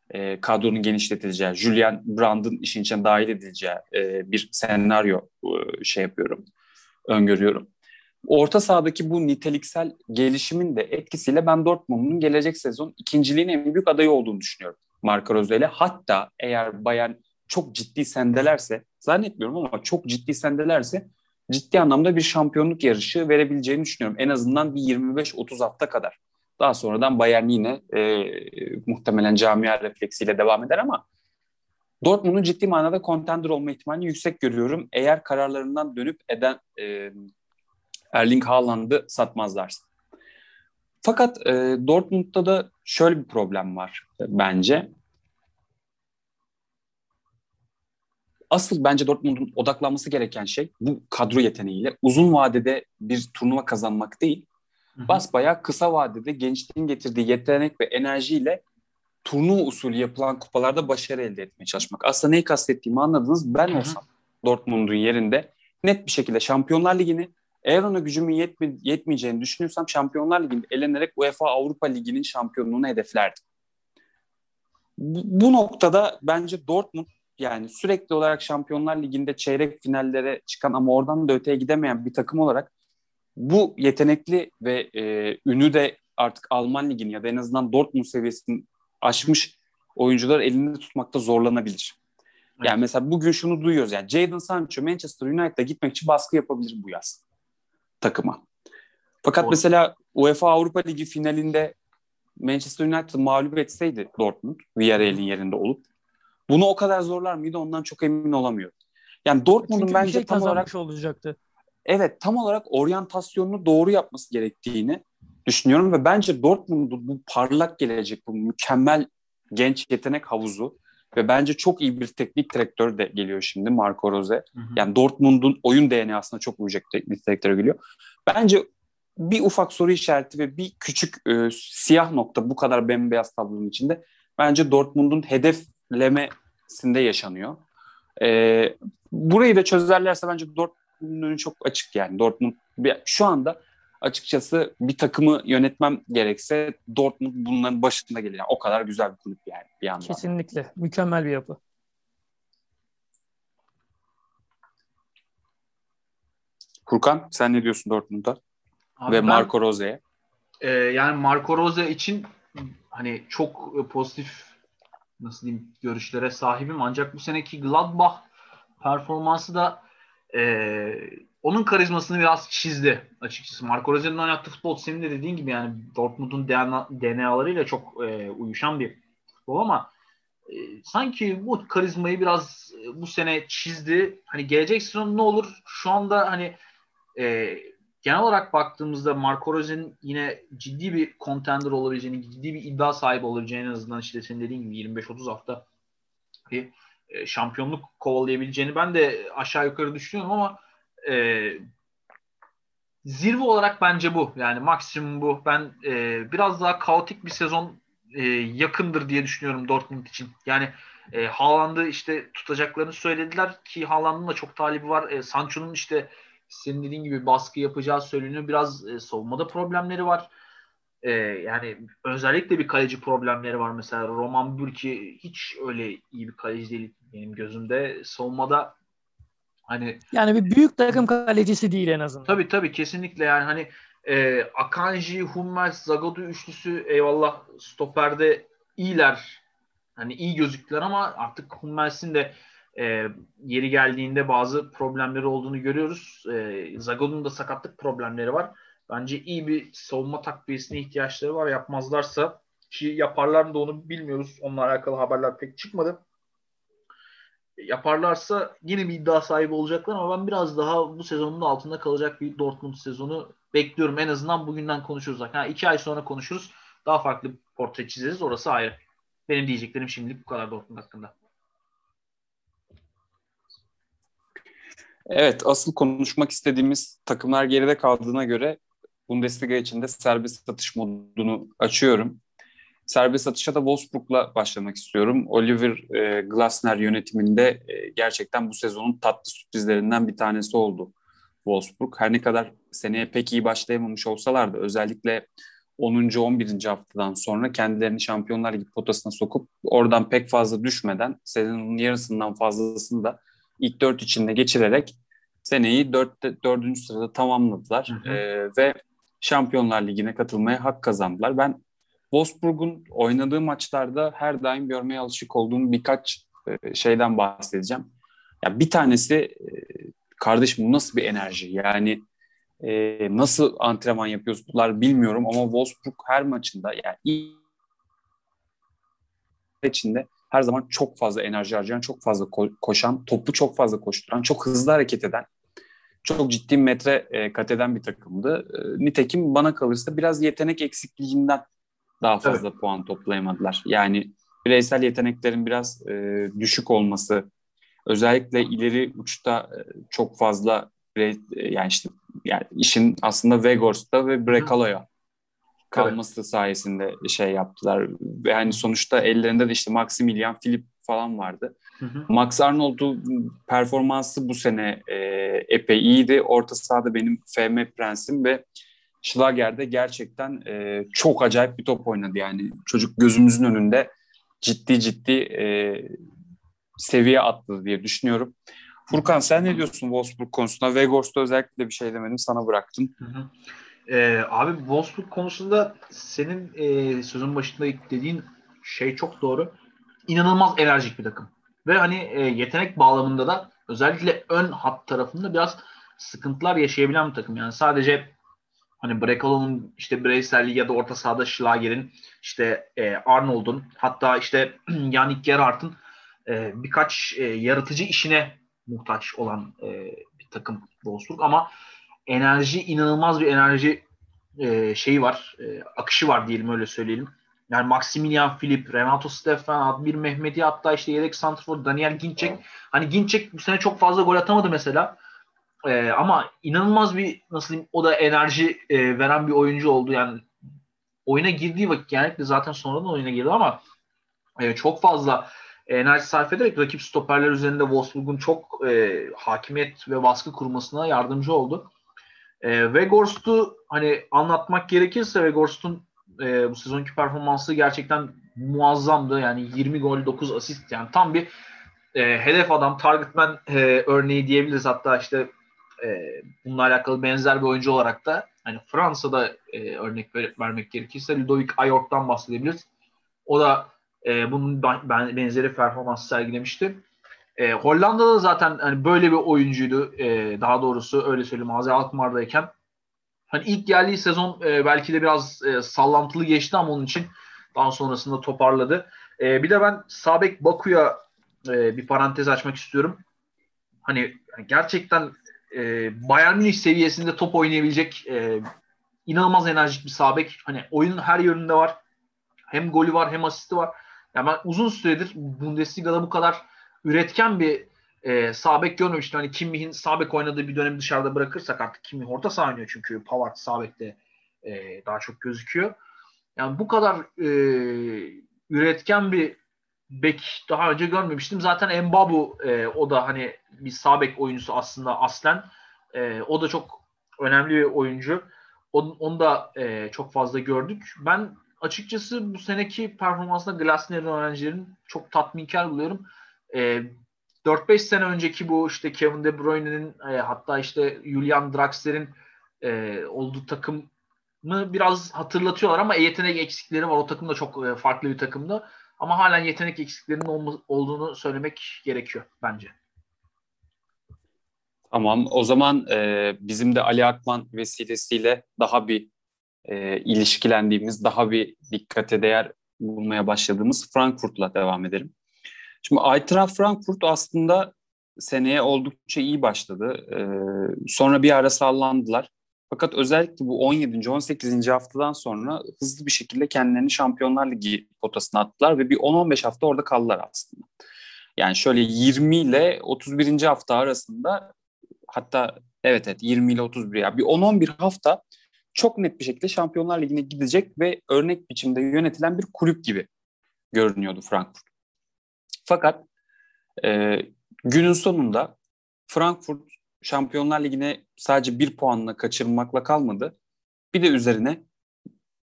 e, kadronun genişletileceği, Julian Brand'ın işin içine dahil edileceği e, bir senaryo e, şey yapıyorum, öngörüyorum. Orta sahadaki bu niteliksel gelişimin de etkisiyle ben Dortmund'un gelecek sezon ikinciliğin en büyük adayı olduğunu düşünüyorum Marco Rose ile. Hatta eğer Bayern çok ciddi sendelerse, zannetmiyorum ama çok ciddi sendelerse ciddi anlamda bir şampiyonluk yarışı verebileceğini düşünüyorum. En azından bir 25-30 hafta kadar. Daha sonradan Bayern yine e, muhtemelen camia refleksiyle devam eder ama Dortmund'un ciddi manada contender olma ihtimalini yüksek görüyorum. Eğer kararlarından dönüp eden e, Erling Haaland'ı satmazlarsa. Fakat e, Dortmund'da da şöyle bir problem var e, bence. Asıl bence Dortmund'un odaklanması gereken şey bu kadro yeteneğiyle uzun vadede bir turnuva kazanmak değil, Basbaya kısa vadede gençliğin getirdiği yetenek ve enerjiyle turnuva usulü yapılan kupalarda başarı elde etmeye çalışmak. Aslında neyi kastettiğimi anladınız. Ben Hı-hı. olsam Dortmund'un yerinde net bir şekilde Şampiyonlar Ligi'ni eğer ona gücümün yetme, yetmeyeceğini düşünüyorsam Şampiyonlar Ligi'nde elenerek UEFA Avrupa Ligi'nin şampiyonluğunu hedeflerdim. Bu, bu noktada bence Dortmund yani sürekli olarak Şampiyonlar Ligi'nde çeyrek finallere çıkan ama oradan da öteye gidemeyen bir takım olarak bu yetenekli ve e, ünü de artık Alman ligini ya da en azından Dortmund seviyesini aşmış oyuncular elinde tutmakta zorlanabilir. Evet. Yani mesela bugün şunu duyuyoruz yani Jadon Sancho Manchester United'a gitmek için baskı yapabilir bu yaz takıma. Fakat Doğru. mesela UEFA Avrupa Ligi finalinde Manchester United mağlup etseydi Dortmund Villarreal'in yerinde olup bunu o kadar zorlar mıydı ondan çok emin olamıyorum. Yani Dortmund'un bence şey tam olarak olacaktı. evet tam olarak oryantasyonunu doğru yapması gerektiğini düşünüyorum ve bence Dortmund'un bu parlak gelecek, bu mükemmel genç yetenek havuzu ve bence çok iyi bir teknik direktör de geliyor şimdi Marco Rose. Hı hı. Yani Dortmund'un oyun DNA'sına çok uyacak teknik direktör geliyor. Bence bir ufak soru işareti ve bir küçük e, siyah nokta bu kadar bembeyaz tablonun içinde bence Dortmund'un hedeflemesinde yaşanıyor. E, burayı da çözerlerse bence Dortmund'un çok açık yani. Dortmund şu anda açıkçası bir takımı yönetmem gerekse Dortmund bunların başında gelir. Yani o kadar güzel bir kulüp yani bir yandan. Kesinlikle. Mükemmel bir yapı. Furkan sen ne diyorsun Dortmund'a Abi ve ben- Marco Rose'ye? Ee, yani Marco Rose için hani çok e, pozitif nasıl diyeyim görüşlere sahibim ancak bu seneki Gladbach performansı da e, onun karizmasını biraz çizdi açıkçası. Marco Rose'nin oynattığı futbol senin de dediğin gibi yani Dortmund'un DNA, DNA'larıyla çok e, uyuşan bir futbol ama e, sanki bu karizmayı biraz e, bu sene çizdi. Hani gelecek sezon ne olur? Şu anda hani e, genel olarak baktığımızda Marco Rose'nin yine ciddi bir contender olabileceğini, ciddi bir iddia sahibi olabileceğini en azından işte senin dediğin gibi 25-30 hafta bir e, şampiyonluk kovalayabileceğini ben de aşağı yukarı düşünüyorum ama e, zirve olarak bence bu. Yani maksimum bu. Ben e, biraz daha kaotik bir sezon e, yakındır diye düşünüyorum Dortmund için. Yani e, Haaland'ı işte tutacaklarını söylediler ki Haaland'ın da çok talibi var. E, Sancho'nun işte senin dediğin gibi baskı yapacağı söyleniyor. Biraz e, savunmada problemleri var. E, yani özellikle bir kaleci problemleri var. Mesela Roman Bürki hiç öyle iyi bir kaleci değil benim gözümde. Savunmada hani Yani bir büyük takım kalecisi değil en azından. Tabii tabii kesinlikle yani hani e, Akanji, Hummels, Zagadou üçlüsü eyvallah stoperde iyiler. Hani iyi gözüktüler ama artık Hummels'in de e, yeri geldiğinde bazı problemleri olduğunu görüyoruz. E, Zagadou'nun da sakatlık problemleri var. Bence iyi bir savunma takviyesine ihtiyaçları var. Yapmazlarsa ki yaparlar mı da onu bilmiyoruz. Onunla alakalı haberler pek çıkmadı yaparlarsa yine bir iddia sahibi olacaklar ama ben biraz daha bu sezonun da altında kalacak bir Dortmund sezonu bekliyorum. En azından bugünden konuşuruz. Ha, iki ay sonra konuşuruz. Daha farklı bir portre çizeriz. Orası ayrı. Benim diyeceklerim şimdilik bu kadar Dortmund hakkında. Evet, asıl konuşmak istediğimiz takımlar geride kaldığına göre Bundesliga içinde serbest satış modunu açıyorum. Serbest satışa da Wolfsburg'la başlamak istiyorum. Oliver e, Glasner yönetiminde e, gerçekten bu sezonun tatlı sürprizlerinden bir tanesi oldu Wolfsburg. Her ne kadar seneye pek iyi başlayamamış olsalar da özellikle 10. 11. haftadan sonra kendilerini Şampiyonlar Ligi potasına sokup oradan pek fazla düşmeden sezonun yarısından fazlasını da ilk 4 içinde geçirerek seneyi 4. 4. sırada tamamladılar. Hı hı. E, ve Şampiyonlar Ligi'ne katılmaya hak kazandılar. Ben Wolfsburg'un oynadığı maçlarda her daim görmeye alışık olduğum birkaç e, şeyden bahsedeceğim. Ya bir tanesi e, kardeşim bu nasıl bir enerji? Yani e, nasıl antrenman yapıyorlar bilmiyorum ama Wolfsburg her maçında yani içinde her zaman çok fazla enerji harcayan, çok fazla ko- koşan, topu çok fazla koşturan, çok hızlı hareket eden, çok ciddi metre e, kat eden bir takımdı. Nitekim bana kalırsa biraz yetenek eksikliğinden daha fazla evet. puan toplayamadılar. Yani bireysel yeteneklerin biraz e, düşük olması, özellikle ileri uçta e, çok fazla e, yani işte yani işin aslında Vegors'ta ve Brekalo'ya kalması evet. sayesinde şey yaptılar. Ve yani sonuçta ellerinde de işte Maximilian Philip falan vardı. Hı hı. Max Arnold'un performansı bu sene e, epey iyiydi. Orta sahada benim FM prensim ve Schlager'de gerçekten e, çok acayip bir top oynadı. Yani çocuk gözümüzün önünde ciddi ciddi e, seviye attı diye düşünüyorum. Furkan sen ne diyorsun Wolfsburg konusunda? Vegors'ta özellikle bir şey demedim sana bıraktım. Hı hı. Ee, abi Wolfsburg konusunda senin e, sözün başında dediğin şey çok doğru. İnanılmaz enerjik bir takım. Ve hani e, yetenek bağlamında da özellikle ön hat tarafında biraz sıkıntılar yaşayabilen bir takım. Yani sadece Hani Brekalo'nun işte bireyselliği ya da orta sahada Schlager'in işte e, Arnold'un hatta işte Yannick Gerhardt'ın e, birkaç e, yaratıcı işine muhtaç olan e, bir takım Wolfsburg ama enerji inanılmaz bir enerji e, şeyi var. E, akışı var diyelim öyle söyleyelim. Yani Maximilian Philip, Renato Stefan, Admir Mehmeti hatta işte yedek santrfor Daniel Ginçek. Hani Ginçek bu sene çok fazla gol atamadı mesela. Ee, ama inanılmaz bir nasıl diyeyim o da enerji e, veren bir oyuncu oldu. Yani oyuna girdiği vakit genellikle zaten sonradan oyuna girdi ama e, çok fazla enerji sarf ederek rakip stoperler üzerinde Wolfsburg'un çok e, hakimiyet ve baskı kurmasına yardımcı oldu. E, Weghorst'u hani anlatmak gerekirse Weghorst'un e, bu sezonki performansı gerçekten muazzamdı. Yani 20 gol 9 asist yani tam bir e, hedef adam targetman e, örneği diyebiliriz. Hatta işte e, bununla alakalı benzer bir oyuncu olarak da hani Fransa'da e, örnek ver, vermek gerekirse Ludovic Ayort'tan bahsedebiliriz. O da e, bunun benzeri performans sergilemişti. E, Hollanda'da zaten hani böyle bir oyuncuydu. E, daha doğrusu öyle söyleyeyim Azi Alkmaar'dayken. Hani ilk geldiği sezon e, belki de biraz e, sallantılı geçti ama onun için daha sonrasında toparladı. E, bir de ben Sabek Baku'ya e, bir parantez açmak istiyorum. Hani gerçekten e, Bayern Münih seviyesinde top oynayabilecek e, inanılmaz enerjik bir sabek. Hani oyunun her yönünde var. Hem golü var hem asisti var. Yani ben uzun süredir Bundesliga'da bu kadar üretken bir e, sabek görmemiştim. Hani Kim Mich'in sabek oynadığı bir dönemi dışarıda bırakırsak artık Kim Mich orta saha oynuyor çünkü Pavard sabekte e, daha çok gözüküyor. Yani bu kadar e, üretken bir bek daha önce görmemiştim. Zaten Mbabu e, o da hani bir sabek oyuncusu aslında aslen. E, o da çok önemli bir oyuncu. Onu, onu da e, çok fazla gördük. Ben açıkçası bu seneki performansında Glasner'in öğrencilerin çok tatminkar buluyorum. E, 4-5 sene önceki bu işte Kevin De Bruyne'nin e, hatta işte Julian Draxler'in e, olduğu takımı biraz hatırlatıyorlar ama yetenek eksikleri var. O takım da çok e, farklı bir takımda. Ama halen yetenek eksiklerinin olma, olduğunu söylemek gerekiyor bence. Tamam. O zaman e, bizim de Ali Akman vesilesiyle daha bir e, ilişkilendiğimiz, daha bir dikkate değer bulmaya başladığımız Frankfurt'la devam edelim. Şimdi Eintracht Frankfurt aslında seneye oldukça iyi başladı. Ee, sonra bir ara sallandılar. Fakat özellikle bu 17. 18. haftadan sonra hızlı bir şekilde kendilerini Şampiyonlar Ligi potasına attılar ve bir 10-15 hafta orada kaldılar aslında. Yani şöyle 20 ile 31. hafta arasında hatta evet evet 20 ile 31 ya bir 10-11 hafta çok net bir şekilde Şampiyonlar Ligi'ne gidecek ve örnek biçimde yönetilen bir kulüp gibi görünüyordu Frankfurt. Fakat e, günün sonunda Frankfurt Şampiyonlar Ligi'ne sadece bir puanla kaçırmakla kalmadı. Bir de üzerine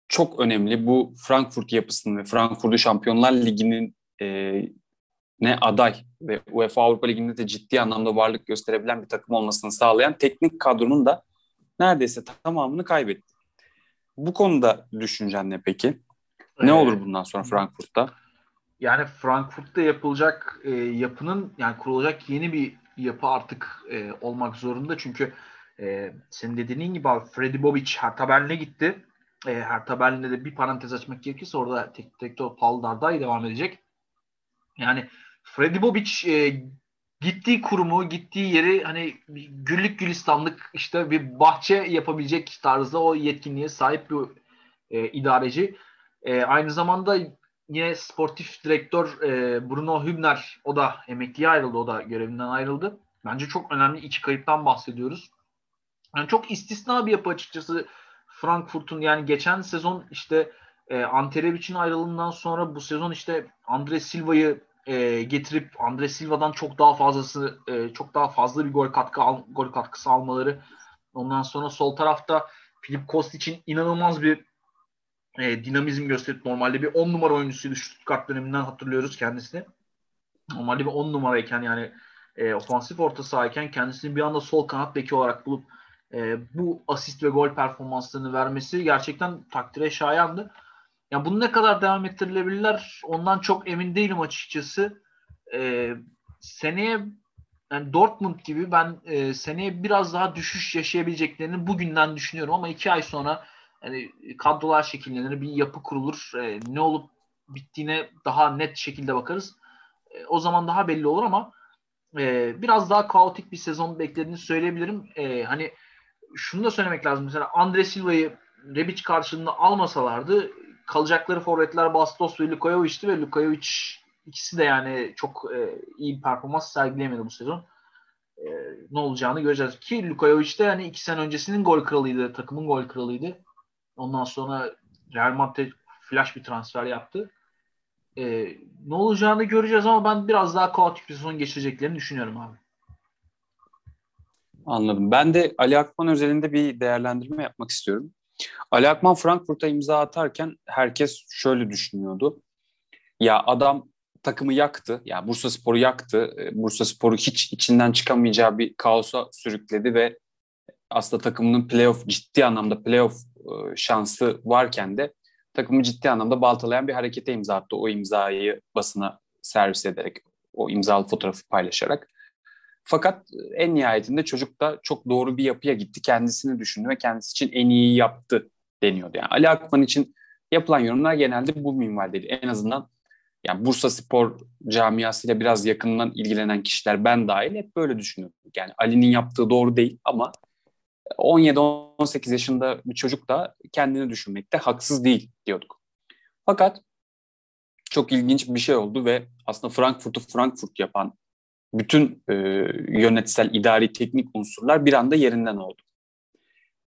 çok önemli bu Frankfurt yapısının ve Frankfurt'u Şampiyonlar Ligi'nin e, ne aday ve UEFA Avrupa Ligi'nde de ciddi anlamda varlık gösterebilen bir takım olmasını sağlayan teknik kadronun da neredeyse tamamını kaybetti. Bu konuda düşüncen ne peki? Ne olur bundan sonra Frankfurt'ta? yani Frankfurt'ta yapılacak e, yapının yani kurulacak yeni bir yapı artık e, olmak zorunda. Çünkü e, senin dediğin gibi abi Freddy Bobic Hertha Berlin'e gitti. E, Hertha Berlin'de de bir parantez açmak gerekirse orada tek tek de Paul Dardai devam edecek. Yani Freddy Bobic e, gittiği kurumu, gittiği yeri hani güllük gülistanlık işte bir bahçe yapabilecek tarzda o yetkinliğe sahip bir e, idareci. E, aynı zamanda yine sportif direktör e, Bruno Hübner o da emekliye ayrıldı. O da görevinden ayrıldı. Bence çok önemli iki kayıptan bahsediyoruz. Yani çok istisna bir yapı açıkçası Frankfurt'un yani geçen sezon işte e, Ante ayrılığından sonra bu sezon işte Andre Silva'yı e, getirip Andre Silva'dan çok daha fazlası e, çok daha fazla bir gol katkı al, gol katkısı almaları. Ondan sonra sol tarafta Filip Kostic'in inanılmaz bir e, dinamizm gösterip normalde bir 10 numara oyuncusuydu Stuttgart döneminden hatırlıyoruz kendisini. Normalde bir 10 numarayken yani e, ofansif orta sahayken kendisini bir anda sol kanat beki olarak bulup e, bu asist ve gol performanslarını vermesi gerçekten takdire şayandı. Yani bunu ne kadar devam ettirilebilirler ondan çok emin değilim açıkçası. E, seneye yani Dortmund gibi ben e, seneye biraz daha düşüş yaşayabileceklerini bugünden düşünüyorum ama iki ay sonra yani kadrolar şekillenir, bir yapı kurulur. E, ne olup bittiğine daha net şekilde bakarız. E, o zaman daha belli olur ama e, biraz daha kaotik bir sezon beklediğini söyleyebilirim. E, hani şunu da söylemek lazım. Mesela Andre Silva'yı Rebic karşılığında almasalardı kalacakları forvetler Bastos ve Lukajovic'ti ve Lukajovic ikisi de yani çok e, iyi bir performans sergileyemedi bu sezon. E, ne olacağını göreceğiz. Ki Lukajovic de yani iki sene öncesinin gol kralıydı. Takımın gol kralıydı. Ondan sonra Real Madrid flash bir transfer yaptı. E, ne olacağını göreceğiz ama ben biraz daha kaotik bir sezon geçireceklerini düşünüyorum abi. Anladım. Ben de Ali Akman özelinde bir değerlendirme yapmak istiyorum. Ali Akman Frankfurt'a imza atarken herkes şöyle düşünüyordu. Ya adam takımı yaktı. Ya Bursa Spor'u yaktı. E, Bursa Spor'u hiç içinden çıkamayacağı bir kaosa sürükledi ve aslında takımının playoff ciddi anlamda playoff e, şansı varken de takımı ciddi anlamda baltalayan bir harekete imza attı. O imzayı basına servis ederek, o imzalı fotoğrafı paylaşarak. Fakat en nihayetinde çocuk da çok doğru bir yapıya gitti. Kendisini düşündü ve kendisi için en iyi yaptı deniyordu. Yani Ali Akman için yapılan yorumlar genelde bu minvaldeydi. En azından yani Bursa Spor camiasıyla biraz yakından ilgilenen kişiler ben dahil hep böyle düşünüyorduk. Yani Ali'nin yaptığı doğru değil ama 17-18 yaşında bir çocuk da kendini düşünmekte haksız değil diyorduk. Fakat çok ilginç bir şey oldu ve aslında Frankfurt'u Frankfurt yapan bütün e, yönetsel, idari, teknik unsurlar bir anda yerinden oldu.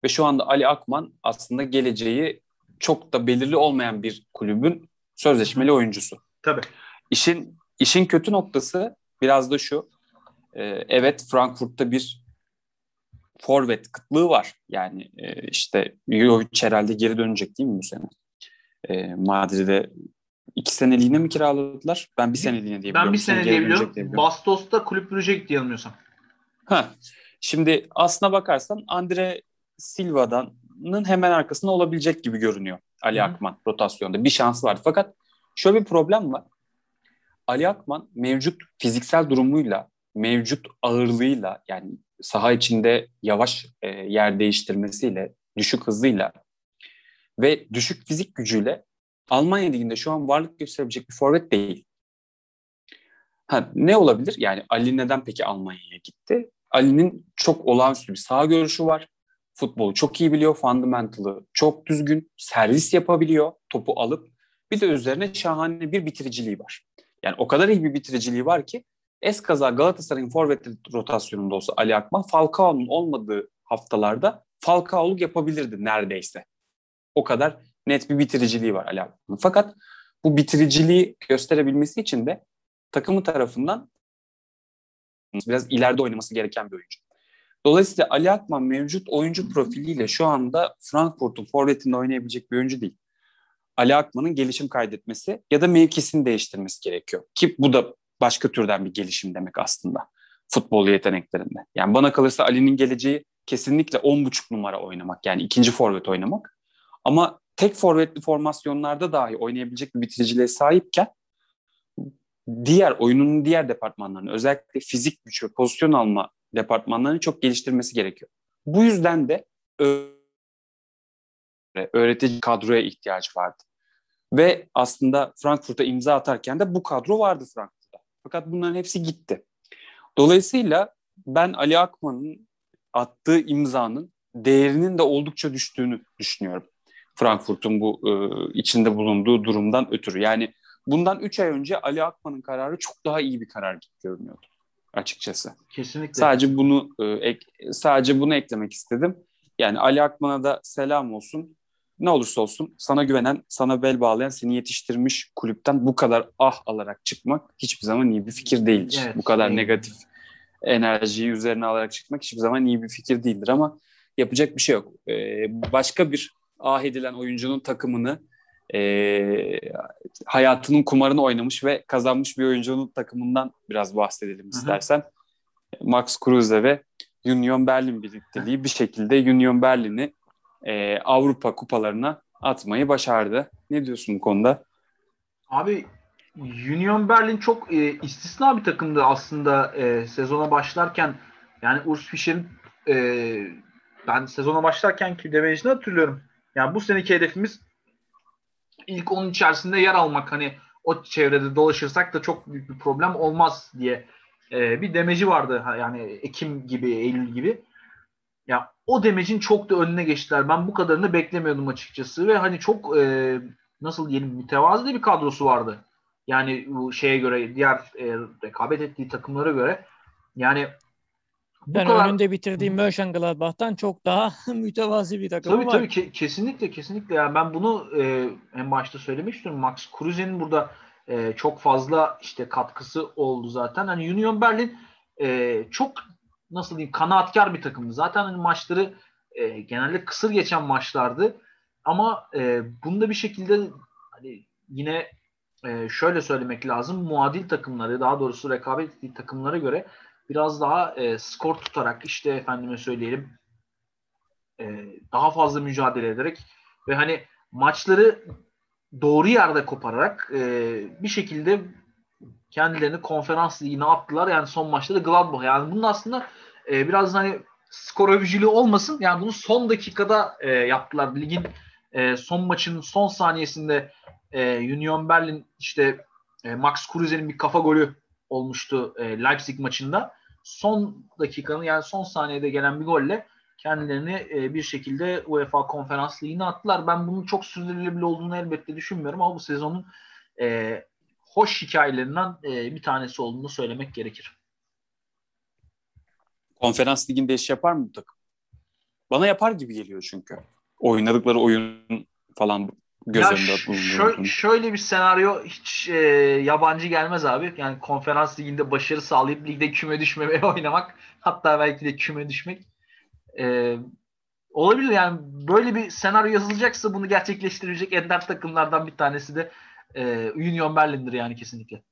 Ve şu anda Ali Akman aslında geleceği çok da belirli olmayan bir kulübün sözleşmeli oyuncusu. Tabii. İşin işin kötü noktası biraz da şu. E, evet Frankfurt'ta bir forvet kıtlığı var. Yani e, işte Jovic herhalde geri dönecek değil mi bu sene? E, Madrid'e iki seneliğine mi kiraladılar? Ben bir seneliğine diye Ben bir sene diye biliyorum. Bastos'ta kulüp büyüyecek diye yanılmıyorsam. Ha. Şimdi aslına bakarsan Andre Silva'nın hemen arkasında olabilecek gibi görünüyor Ali Hı. Akman rotasyonda. Bir şansı vardı. Fakat şöyle bir problem var. Ali Akman mevcut fiziksel durumuyla, mevcut ağırlığıyla yani saha içinde yavaş e, yer değiştirmesiyle, düşük hızıyla ve düşük fizik gücüyle Almanya liginde şu an varlık gösterebilecek bir forvet değil. Ha, ne olabilir? Yani Ali neden peki Almanya'ya gitti? Ali'nin çok olağanüstü bir sağ görüşü var. Futbolu çok iyi biliyor. Fundamental'ı çok düzgün. Servis yapabiliyor. Topu alıp bir de üzerine şahane bir bitiriciliği var. Yani o kadar iyi bir bitiriciliği var ki eskaza Galatasaray'ın forvet rotasyonunda olsa Ali Akman Falcao'nun olmadığı haftalarda Falcao'luk yapabilirdi neredeyse. O kadar net bir bitiriciliği var Ali Akman'ın. Fakat bu bitiriciliği gösterebilmesi için de takımı tarafından biraz ileride oynaması gereken bir oyuncu. Dolayısıyla Ali Akman mevcut oyuncu profiliyle şu anda Frankfurt'un forvetinde oynayabilecek bir oyuncu değil. Ali Akman'ın gelişim kaydetmesi ya da mevkisini değiştirmesi gerekiyor. Ki bu da başka türden bir gelişim demek aslında futbol yeteneklerinde. Yani bana kalırsa Ali'nin geleceği kesinlikle 10.5 numara oynamak yani ikinci forvet oynamak. Ama tek forvetli formasyonlarda dahi oynayabilecek bir bitiriciliğe sahipken diğer oyunun diğer departmanlarını özellikle fizik güç ve pozisyon alma departmanlarını çok geliştirmesi gerekiyor. Bu yüzden de öğretici kadroya ihtiyaç vardı. Ve aslında Frankfurt'a imza atarken de bu kadro vardı Frankfurt'ta. Fakat bunların hepsi gitti. Dolayısıyla ben Ali Akman'ın attığı imzanın değerinin de oldukça düştüğünü düşünüyorum. Frankfurt'un bu e, içinde bulunduğu durumdan ötürü. Yani bundan 3 ay önce Ali Akman'ın kararı çok daha iyi bir karar görünüyordu açıkçası. Kesinlikle. Sadece bunu e, ek, sadece bunu eklemek istedim. Yani Ali Akman'a da selam olsun. Ne olursa olsun sana güvenen, sana bel bağlayan, seni yetiştirmiş kulüpten bu kadar ah alarak çıkmak hiçbir zaman iyi bir fikir değildir. Evet, bu kadar değil. negatif enerjiyi üzerine alarak çıkmak hiçbir zaman iyi bir fikir değildir ama yapacak bir şey yok. Ee, başka bir ah edilen oyuncunun takımını e, hayatının kumarını oynamış ve kazanmış bir oyuncunun takımından biraz bahsedelim istersen. Hı hı. Max Kruse ve Union Berlin birlikteliği bir şekilde Union Berlin'i e, Avrupa kupalarına atmayı başardı. Ne diyorsun bu konuda? Abi Union Berlin çok e, istisna bir takımdı aslında e, sezona başlarken. Yani Urs Fischer'in e, ben sezona başlarken ki demecini hatırlıyorum. Yani bu seneki hedefimiz ilk onun içerisinde yer almak. Hani o çevrede dolaşırsak da çok büyük bir problem olmaz diye e, bir demeci vardı. Yani Ekim gibi, Eylül gibi. Ya o demecin çok da önüne geçtiler. Ben bu kadarını beklemiyordum açıkçası ve hani çok e, nasıl diyelim mütevazı bir kadrosu vardı. Yani bu şeye göre diğer e, rekabet ettiği takımlara göre yani bu yani kadar... önünde bitirdiği Mönchengladbach'tan çok daha mütevazi bir takım tabii, var. Tabii ke- kesinlikle kesinlikle. Yani ben bunu e, en başta söylemiştim. Max Kruse'nin burada e, çok fazla işte katkısı oldu zaten. Hani Union Berlin e, çok nasıl diyeyim kanaatkar bir takımdı. Zaten hani maçları e, genelde kısır geçen maçlardı. Ama e, bunda bir şekilde hani yine e, şöyle söylemek lazım. Muadil takımları daha doğrusu rekabet ettiği takımlara göre biraz daha e, skor tutarak işte efendime söyleyelim e, daha fazla mücadele ederek ve hani maçları doğru yerde kopararak e, bir şekilde kendilerini konferans ligine attılar. Yani son maçta da Gladbach. Yani bunun aslında e, biraz hani skor övücülüğü olmasın. Yani bunu son dakikada e, yaptılar. Ligin e, son maçının son saniyesinde e, Union Berlin işte e, Max Kruse'nin bir kafa golü olmuştu e, Leipzig maçında. Son dakikanın yani son saniyede gelen bir golle kendilerini e, bir şekilde UEFA Konferans Ligi'ne attılar. Ben bunun çok sürdürülebilir olduğunu elbette düşünmüyorum ama bu sezonun e, hoş hikayelerinden e, bir tanesi olduğunu söylemek gerekir. Konferans liginde iş yapar mı bu takım? Bana yapar gibi geliyor çünkü. Oynadıkları oyun falan göz önünde şö- Şöyle bir senaryo hiç e, yabancı gelmez abi. Yani konferans liginde başarı sağlayıp ligde küme düşmemeye oynamak. Hatta belki de küme düşmek. E, olabilir yani böyle bir senaryo yazılacaksa bunu gerçekleştirecek ender takımlardan bir tanesi de e, Union Berlin'dir yani kesinlikle.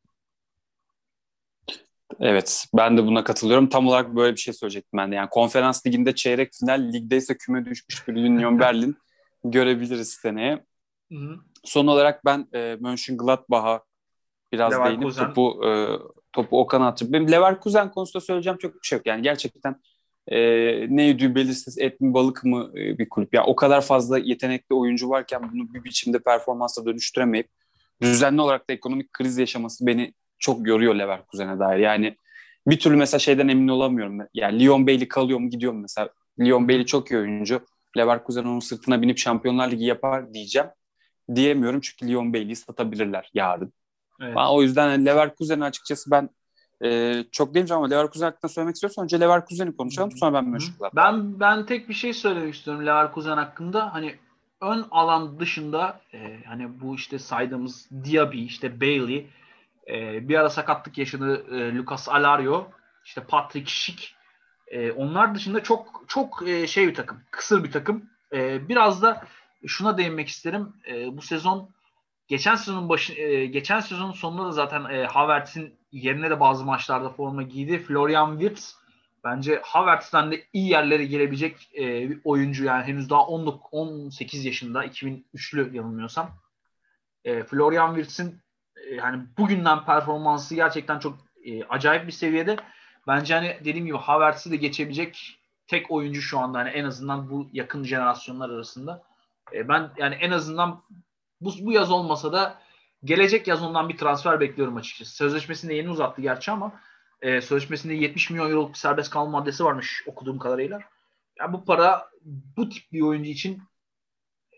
Evet ben de buna katılıyorum. Tam olarak böyle bir şey söyleyecektim ben de. Yani konferans liginde çeyrek final, ligde ise küme düşmüş bir Union Berlin görebiliriz seneye. Hı hı. Son olarak ben e, Mönchengladbach'a biraz Leverkusen. değinip topu e, topu Okan'a atacağım. Benim Leverkusen konusunda söyleyeceğim çok bir şey yok. Yani gerçekten e, neydi belirsiz et mi balık mı e, bir kulüp. Yani o kadar fazla yetenekli oyuncu varken bunu bir biçimde performansa dönüştüremeyip düzenli olarak da ekonomik kriz yaşaması beni çok yoruyor Leverkusen'e dair. Yani bir türlü mesela şeyden emin olamıyorum. Yani Lyon Bailey kalıyor mu gidiyor mu mesela. Lyon Bailey çok iyi oyuncu. Leverkusen onun sırtına binip Şampiyonlar Ligi yapar diyeceğim diyemiyorum çünkü Lyon Bailey'i satabilirler yarın. Evet. o yüzden Leverkusen'i açıkçası ben e, çok demeyeceğim ama Leverkusen hakkında söylemek istiyorsan önce Leverkusen'i konuşalım sonra ben Mönchengladbach. Ben ben tek bir şey söylemek istiyorum Leverkusen hakkında. Hani ön alan dışında e, hani bu işte saydığımız Diaby, işte Bailey, e, bir ara sakatlık yaşadı e, Lucas Alario, işte Patrick Schick. E, onlar dışında çok çok e, şey bir takım, kısır bir takım. E, biraz da şuna değinmek isterim. E, bu sezon geçen sezonun başı e, geçen sezonun sonunda da zaten e, Havertz'in yerine de bazı maçlarda forma giydi. Florian Wirtz bence Havertz'ten de iyi yerlere gelebilecek e, bir oyuncu yani henüz daha 19, 18 yaşında 2003'lü yanılmıyorsam. E, Florian Wirtz'in e, yani bugünden performansı gerçekten çok e, acayip bir seviyede. Bence hani dediğim gibi Havertz'i de geçebilecek tek oyuncu şu anda hani en azından bu yakın jenerasyonlar arasında. E, ben yani en azından bu, bu yaz olmasa da gelecek yaz ondan bir transfer bekliyorum açıkçası. Sözleşmesini de yeni uzattı gerçi ama e, sözleşmesinde 70 milyon euroluk serbest kalma maddesi varmış okuduğum kadarıyla. Yani bu para bu tip bir oyuncu için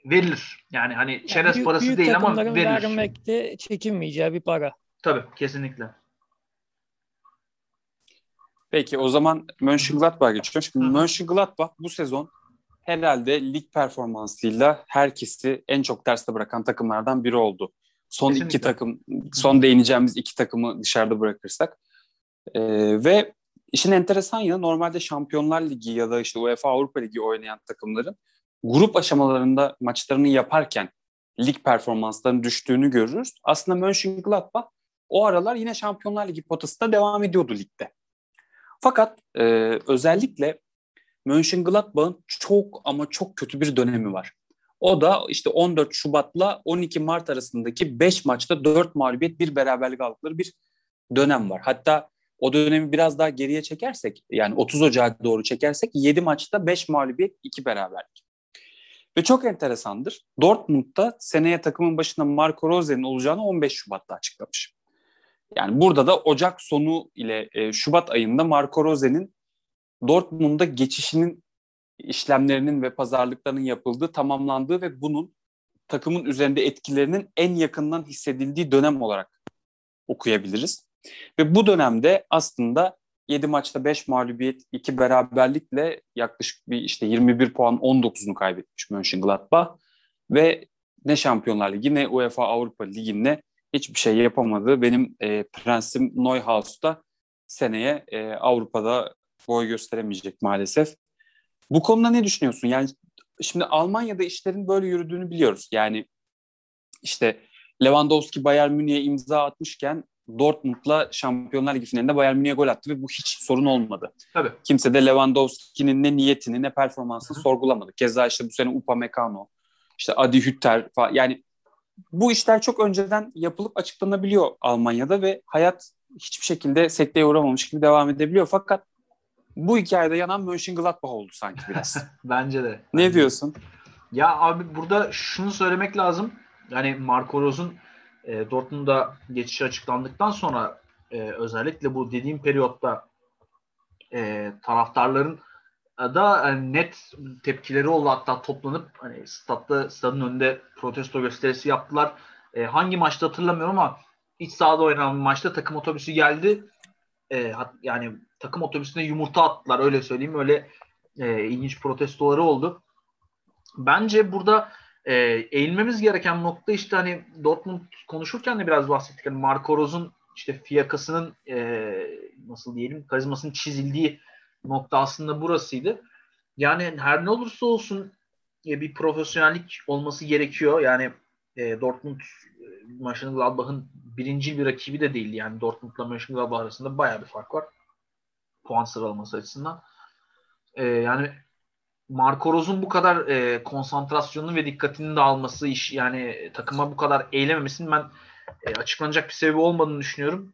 verilir. Yani hani çerez yani büyük, parası büyük değil ama verilir. vermekte çekinmeyeceği bir para. Tabii kesinlikle. Peki o zaman Mönchengladbach'a geçiyorum. Şimdi Mönchengladbach bu sezon herhalde lig performansıyla herkesi en çok terste bırakan takımlardan biri oldu. Son Kesinlikle. iki takım, son değineceğimiz iki takımı dışarıda bırakırsak. Ee, ve işin enteresan yanı normalde Şampiyonlar Ligi ya da işte UEFA Avrupa Ligi oynayan takımların grup aşamalarında maçlarını yaparken lig performanslarının düştüğünü görürüz. Aslında Mönchengladbach o aralar yine Şampiyonlar Ligi potasında devam ediyordu ligde. Fakat e, özellikle Mönchengladbach'ın çok ama çok kötü bir dönemi var. O da işte 14 Şubat'la 12 Mart arasındaki 5 maçta 4 mağlubiyet bir beraberlik aldıkları bir dönem var. Hatta o dönemi biraz daha geriye çekersek yani 30 Ocağı doğru çekersek 7 maçta 5 mağlubiyet 2 beraberlik. Ve çok enteresandır. Dortmund'da seneye takımın başında Marco Rose'nin olacağını 15 Şubat'ta açıklamış. Yani burada da Ocak sonu ile e, Şubat ayında Marco Rose'nin Dortmund'a geçişinin işlemlerinin ve pazarlıklarının yapıldığı, tamamlandığı ve bunun takımın üzerinde etkilerinin en yakından hissedildiği dönem olarak okuyabiliriz. Ve bu dönemde aslında 7 maçta 5 mağlubiyet, 2 beraberlikle yaklaşık bir işte 21 puan 19'unu kaybetmiş Mönchengladbach ve ne Şampiyonlar Ligi ne UEFA Avrupa Ligi'nde hiçbir şey yapamadı. Benim e, prensim Neuhaus'ta seneye e, Avrupa'da boy gösteremeyecek maalesef. Bu konuda ne düşünüyorsun? Yani şimdi Almanya'da işlerin böyle yürüdüğünü biliyoruz. Yani işte Lewandowski Bayern Münih'e imza atmışken Dortmund'la Şampiyonlar Ligi finalinde Bayern Münih'e gol attı ve bu hiç sorun olmadı. Tabii. Kimse de Lewandowski'nin ne niyetini ne performansını Hı-hı. sorgulamadı. Keza işte bu sene Upamecano, işte Adi Hütter falan. Yani bu işler çok önceden yapılıp açıklanabiliyor Almanya'da ve hayat hiçbir şekilde sekteye uğramamış gibi devam edebiliyor. Fakat bu hikayede yanan Mönchengladbach oldu sanki biraz. Bence de. Ne diyorsun? Ya abi burada şunu söylemek lazım. Yani Marco Rose'un e, Dortmund'a geçişi açıklandıktan sonra e, özellikle bu dediğim periyotta e, taraftarların da yani net tepkileri oldu hatta toplanıp hani statta stadın önünde protesto gösterisi yaptılar. E, hangi maçta hatırlamıyorum ama iç sahada oynanan maçta takım otobüsü geldi. E, yani takım otobüsüne yumurta attılar öyle söyleyeyim. Öyle e, ilginç protestoları oldu. Bence burada e, eğilmemiz gereken nokta işte hani Dortmund konuşurken de biraz bahsettik. Hani Marco Rose'un işte fiyakasının e, nasıl diyelim karizmasının çizildiği nokta aslında burasıydı. Yani her ne olursa olsun e, bir profesyonellik olması gerekiyor. Yani e, Dortmund e, Mönchengladbach'ın birinci bir rakibi de değildi. Yani Dortmund'la Mönchengladbach arasında bayağı bir fark var. Puan sıralaması açısından. E, yani Marco Rose'un bu kadar e, konsantrasyonunu ve dikkatini de alması iş yani takıma bu kadar eğilememesinin ben e, açıklanacak bir sebebi olmadığını düşünüyorum.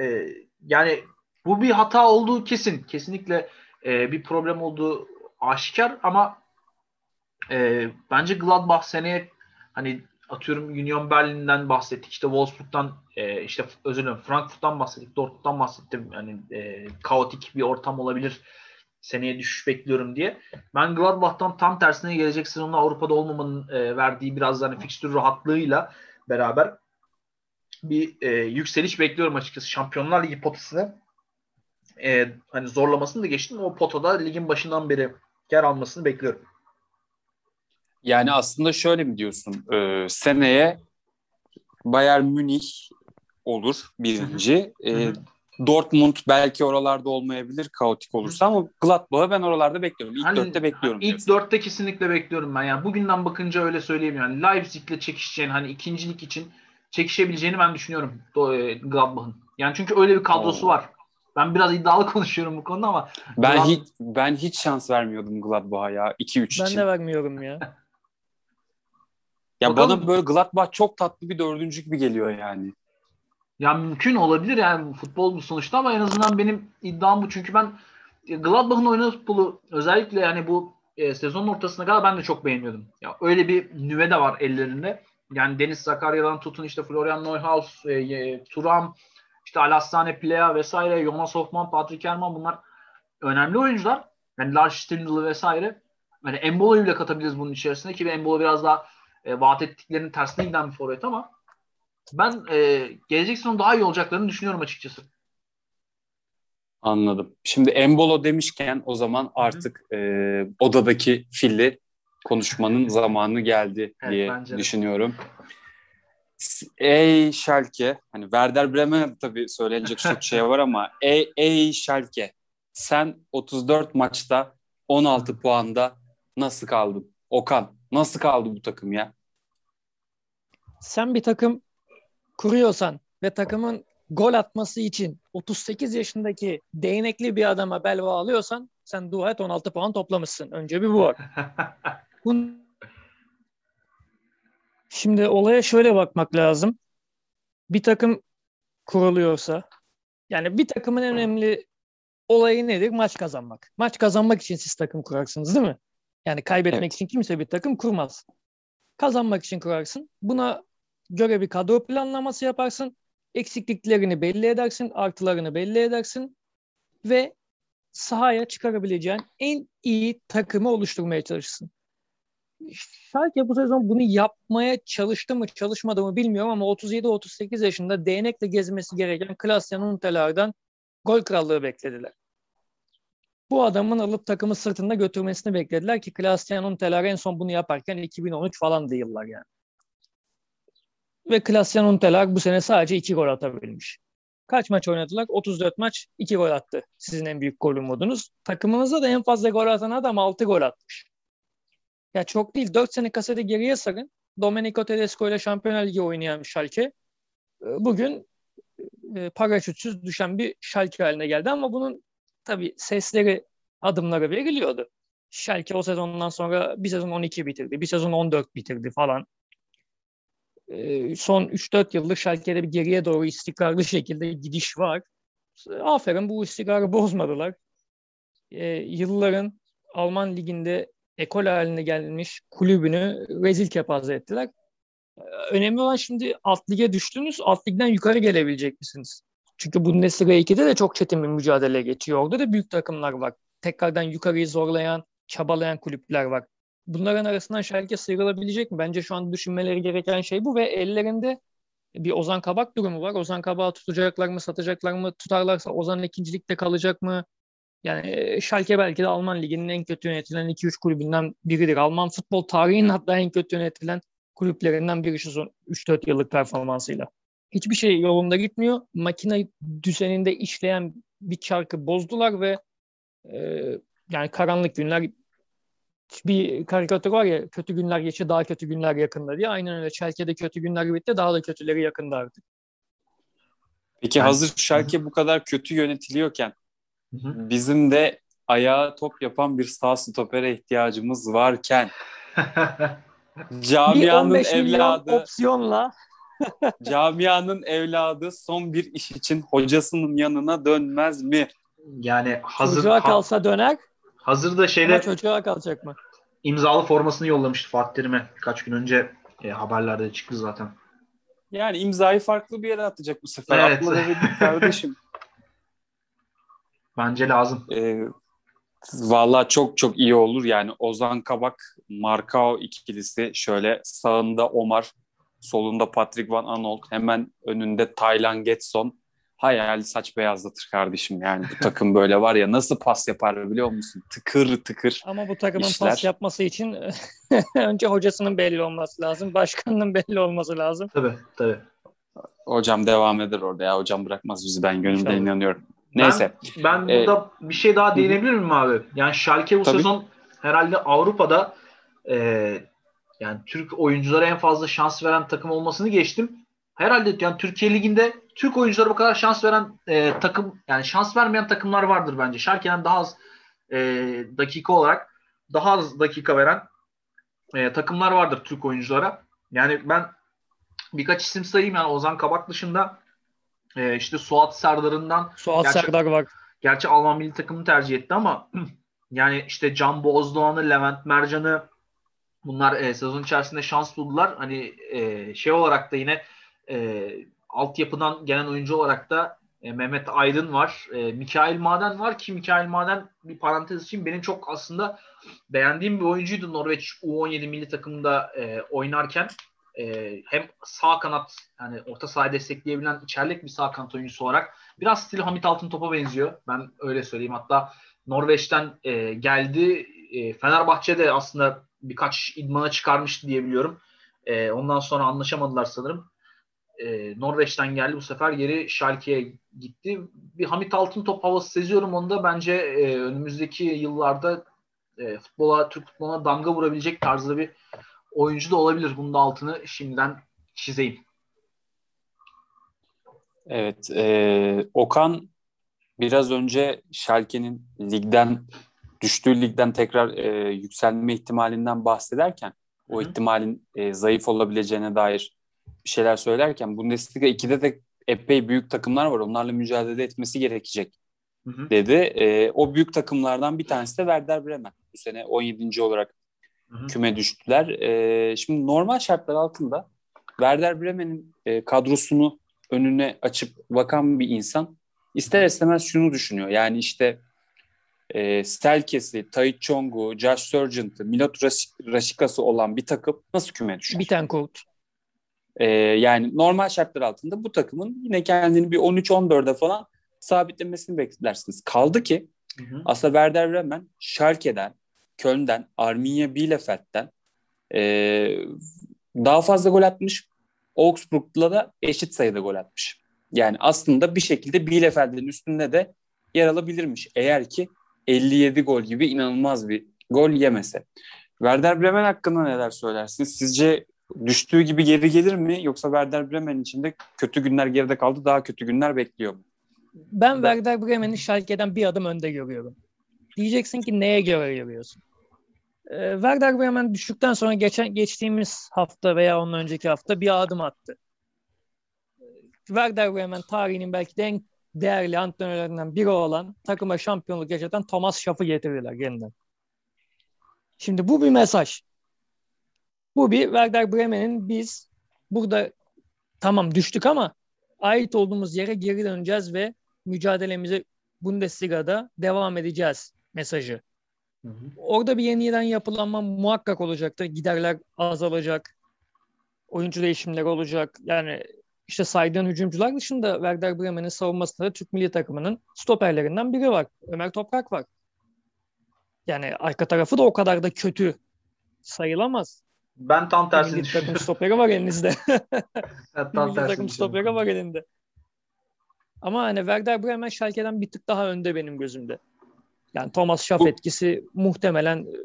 E, yani bu bir hata olduğu kesin. Kesinlikle e, bir problem olduğu aşikar ama e, bence Gladbach seneye hani atıyorum Union Berlin'den bahsettik. işte Wolfsburg'dan e, işte özür dilerim Frankfurt'tan bahsettik. Dortmund'dan bahsettim. Yani e, kaotik bir ortam olabilir. Seneye düşüş bekliyorum diye. Ben Gladbach'tan tam tersine gelecek sezonda Avrupa'da olmamanın e, verdiği biraz hani fikstür rahatlığıyla beraber bir e, yükseliş bekliyorum açıkçası. Şampiyonlar Ligi potasını e, hani zorlamasını da geçtim. O potada ligin başından beri yer almasını bekliyorum. Yani aslında şöyle mi diyorsun? Ee, seneye Bayern Münih olur birinci. Ee, Dortmund belki oralarda olmayabilir kaotik olursa ama Gladbach'ı ben oralarda bekliyorum. İlk hani, dörtte bekliyorum. İlk diyorsun. dörtte kesinlikle bekliyorum ben. Yani bugünden bakınca öyle söyleyeyim yani. Leipzig'le çekişeceğini hani ikincilik için çekişebileceğini ben düşünüyorum e, Gladbach'ın. Yani çünkü öyle bir kadrosu Oo. var. Ben biraz iddialı konuşuyorum bu konuda ama ben Glad... hiç ben hiç şans vermiyordum Gladbach'a ya 2-3 için. Ben de vermiyorum ya. ya Bakalım. bana böyle Gladbach çok tatlı bir dördüncü gibi geliyor yani. Ya mümkün olabilir yani futbol bu sonuçta ama en azından benim iddiam bu. Çünkü ben e, Gladbach'ın oynadığı futbolu özellikle yani bu e, sezonun ortasına kadar ben de çok beğeniyordum. Ya öyle bir nüve de var ellerinde. Yani Deniz Zakarya'dan tutun işte Florian Neuhaus, e, e, Turam, işte Alassane Plea vesaire, Jonas Hoffman, Patrick Herman bunlar önemli oyuncular. Yani Lars Stindl vesaire. Yani Embolo'yu bile katabiliriz bunun içerisine ki Embolo biraz daha e, vaat ettiklerinin tersine giden bir forvet ama ben e, gelecek sezon daha iyi olacaklarını düşünüyorum açıkçası. Anladım. Şimdi Embolo demişken o zaman artık e, odadaki filli konuşmanın zamanı geldi diye evet, düşünüyorum. Ey Schalke, hani Werder Bremen tabii söylenecek çok şey var ama ey, ey Schalke, sen 34 maçta 16 puanda nasıl kaldın? Okan, nasıl kaldı bu takım ya? Sen bir takım kuruyorsan ve takımın gol atması için 38 yaşındaki değnekli bir adama bel bağlıyorsan sen dua et 16 puan toplamışsın. Önce bir bu var. Bun, Şimdi olaya şöyle bakmak lazım. Bir takım kuruluyorsa yani bir takımın en önemli olayı nedir? Maç kazanmak. Maç kazanmak için siz takım kurarsınız değil mi? Yani kaybetmek evet. için kimse bir takım kurmaz. Kazanmak için kurarsın. Buna göre bir kadro planlaması yaparsın. Eksikliklerini belli edersin, artılarını belli edersin ve sahaya çıkarabileceğin en iyi takımı oluşturmaya çalışırsın. Schalke bu sezon bunu yapmaya çalıştı mı çalışmadı mı bilmiyorum ama 37-38 yaşında değnekle gezmesi gereken Klasyan Untelar'dan gol krallığı beklediler. Bu adamın alıp takımı sırtında götürmesini beklediler ki Klasyan Untelar en son bunu yaparken 2013 falan yıllar yani. Ve Klasyan Untelar bu sene sadece 2 gol atabilmiş. Kaç maç oynadılar? 34 maç 2 gol attı. Sizin en büyük golü modunuz. Takımınızda da en fazla gol atan adam 6 gol atmış. Ya çok değil. 4 sene kasede geriye sarın. Domenico Tedesco ile Şampiyonlar Ligi oynayan Schalke e, bugün e, paraşütsüz düşen bir Schalke haline geldi ama bunun tabii sesleri adımları veriliyordu. Schalke o sezondan sonra bir sezon 12 bitirdi, bir sezon 14 bitirdi falan. E, son 3-4 yıldır Schalke'de bir geriye doğru istikrarlı şekilde gidiş var. Aferin bu istikrarı bozmadılar. yılların Alman liginde ekol haline gelmiş kulübünü rezil kepaze ettiler. Ee, önemli olan şimdi alt lige düştünüz, alt ligden yukarı gelebilecek misiniz? Çünkü Bundesliga 2'de de çok çetin bir mücadele geçiyor. Orada da büyük takımlar var. Tekrardan yukarıyı zorlayan, çabalayan kulüpler var. Bunların arasından Schalke sıyrılabilecek mi? Bence şu an düşünmeleri gereken şey bu ve ellerinde bir Ozan Kabak durumu var. Ozan Kabak'ı tutacaklar mı, satacaklar mı? Tutarlarsa Ozan ikincilikte kalacak mı? Yani e, Schalke belki de Alman liginin en kötü yönetilen 2-3 kulübünden biridir. Alman futbol tarihinin hatta en kötü yönetilen kulüplerinden biri şu son 3-4 yıllık performansıyla. Hiçbir şey yolunda gitmiyor. Makine düzeninde işleyen bir çarkı bozdular ve e, yani karanlık günler bir karikatür var ya kötü günler geçti daha kötü günler yakında diye. Aynen öyle. Schalke'de kötü günler bitti daha da kötüleri yakında artık. Peki hazır Schalke bu kadar kötü yönetiliyorken. Bizim de ayağa top yapan bir sağ stopere ihtiyacımız varken camianın evladı opsiyonla camianın evladı son bir iş için hocasının yanına dönmez mi? Yani hazır çocuğa kalsa döner. Hazır da şeyde Ama çocuğa kalacak mı? İmzalı formasını yollamıştı Fatih Terim'e kaç gün önce e, haberlerde çıktı zaten. Yani imzayı farklı bir yere atacak bu sefer. Evet. Atla kardeşim. Bence lazım. E, Valla çok çok iyi olur. Yani Ozan Kabak, Markao ikilisi şöyle sağında Omar, solunda Patrick Van Anolt, hemen önünde Taylan Getson. Hayal saç beyazlatır kardeşim yani bu takım böyle var ya nasıl pas yapar biliyor musun? Tıkır tıkır Ama bu takımın işler. pas yapması için önce hocasının belli olması lazım. Başkanının belli olması lazım. Tabii tabii. Hocam devam eder orada ya. Hocam bırakmaz bizi ben gönülden inanıyorum. Neyse. Ben, ben ee, burada bir şey daha değinebilir miyim abi? Yani Schalke bu tabii. sezon herhalde Avrupa'da e, yani Türk oyunculara en fazla şans veren takım olmasını geçtim. Herhalde yani Türkiye Ligi'nde Türk oyunculara bu kadar şans veren e, takım yani şans vermeyen takımlar vardır bence. Schalke'den daha az e, dakika olarak daha az dakika veren e, takımlar vardır Türk oyunculara. Yani ben birkaç isim sayayım yani Ozan Kabak dışında e, işte Suat Serdar'ından Suat gerçi, Serdar var. Gerçi Alman milli takımını tercih etti ama yani işte Can Bozdoğan'ı, Levent Mercan'ı bunlar e, sezon içerisinde şans buldular. Hani e, şey olarak da yine e, altyapıdan gelen oyuncu olarak da e, Mehmet Aydın var. E, Mikail Maden var ki Mikail Maden bir parantez için benim çok aslında beğendiğim bir oyuncuydu Norveç U17 milli takımında e, oynarken e, hem sağ kanat yani orta sahayı destekleyebilen içerlik bir sağ kanat oyuncusu olarak biraz stil Hamit Altın topa benziyor. Ben öyle söyleyeyim. Hatta Norveç'ten e, geldi. E, Fenerbahçe'de aslında birkaç idmana çıkarmıştı diye biliyorum. E, ondan sonra anlaşamadılar sanırım. E, Norveç'ten geldi bu sefer geri Schalke'ye gitti. Bir Hamit Altın top havası seziyorum onda. Bence e, önümüzdeki yıllarda e, futbola, Türk futboluna damga vurabilecek tarzda bir oyuncu da olabilir. Bunun da altını şimdiden çizeyim. Evet. E, Okan biraz önce Schalke'nin ligden düştüğü ligden tekrar e, yükselme ihtimalinden bahsederken o ihtimalin e, zayıf olabileceğine dair bir şeyler söylerken Bundesliga 2'de de epey büyük takımlar var. Onlarla mücadele etmesi gerekecek hı hı. dedi. E, o büyük takımlardan bir tanesi de Werder Bremen. Bu sene 17. olarak hı hı. küme düştüler. E, şimdi normal şartlar altında Werder Bremen'in e, kadrosunu önüne açıp bakan bir insan ister istemez şunu düşünüyor. Yani işte e, Stelkes'i, Tai Chong'u, Josh Sargent'ı, Milot Raşikas'ı olan bir takım nasıl küme düşer? Bittencourt. E, yani normal şartlar altında bu takımın yine kendini bir 13-14'e falan sabitlemesini beklersiniz. Kaldı ki hı hı. aslında Werder Bremen Schalke'den, Köln'den, Arminia Bielefeld'den e, daha fazla gol atmış. Augsburg'la da eşit sayıda gol atmış. Yani aslında bir şekilde Bielefeld'in üstünde de yer alabilirmiş. Eğer ki 57 gol gibi inanılmaz bir gol yemese. Werder Bremen hakkında neler söylersiniz? Sizce düştüğü gibi geri gelir mi yoksa Werder Bremen için de kötü günler geride kaldı daha kötü günler bekliyor mu? Ben Werder Bremen'i Schalke'den bir adım önde görüyorum. Diyeceksin ki neye göre görüyorsun? Ee, Werder Bremen düştükten sonra geçen geçtiğimiz hafta veya ondan önceki hafta bir adım attı. Werder Bremen tarihinin belki de en değerli antrenörlerinden biri olan takıma şampiyonluk yaşatan Thomas Schaff'ı getirdiler yeniden. Şimdi bu bir mesaj. Bu bir Werder Bremen'in biz burada tamam düştük ama ait olduğumuz yere geri döneceğiz ve mücadelemize Bundesliga'da devam edeceğiz mesajı. Hı hı. Orada bir yeniden yapılanma muhakkak olacaktır. Giderler azalacak. Oyuncu değişimleri olacak. Yani işte saydığın hücumcular dışında Werder Bremen'in savunmasında Türk milli takımının stoperlerinden biri var. Ömer Toprak var. Yani arka tarafı da o kadar da kötü sayılamaz. Ben tam tersini Milli takım stoperi var elinizde. ben tam milli takım stoperi var elinde. Ama hani Werder Bremen Schalke'den bir tık daha önde benim gözümde. Yani Thomas Schaff Bu... etkisi muhtemelen e,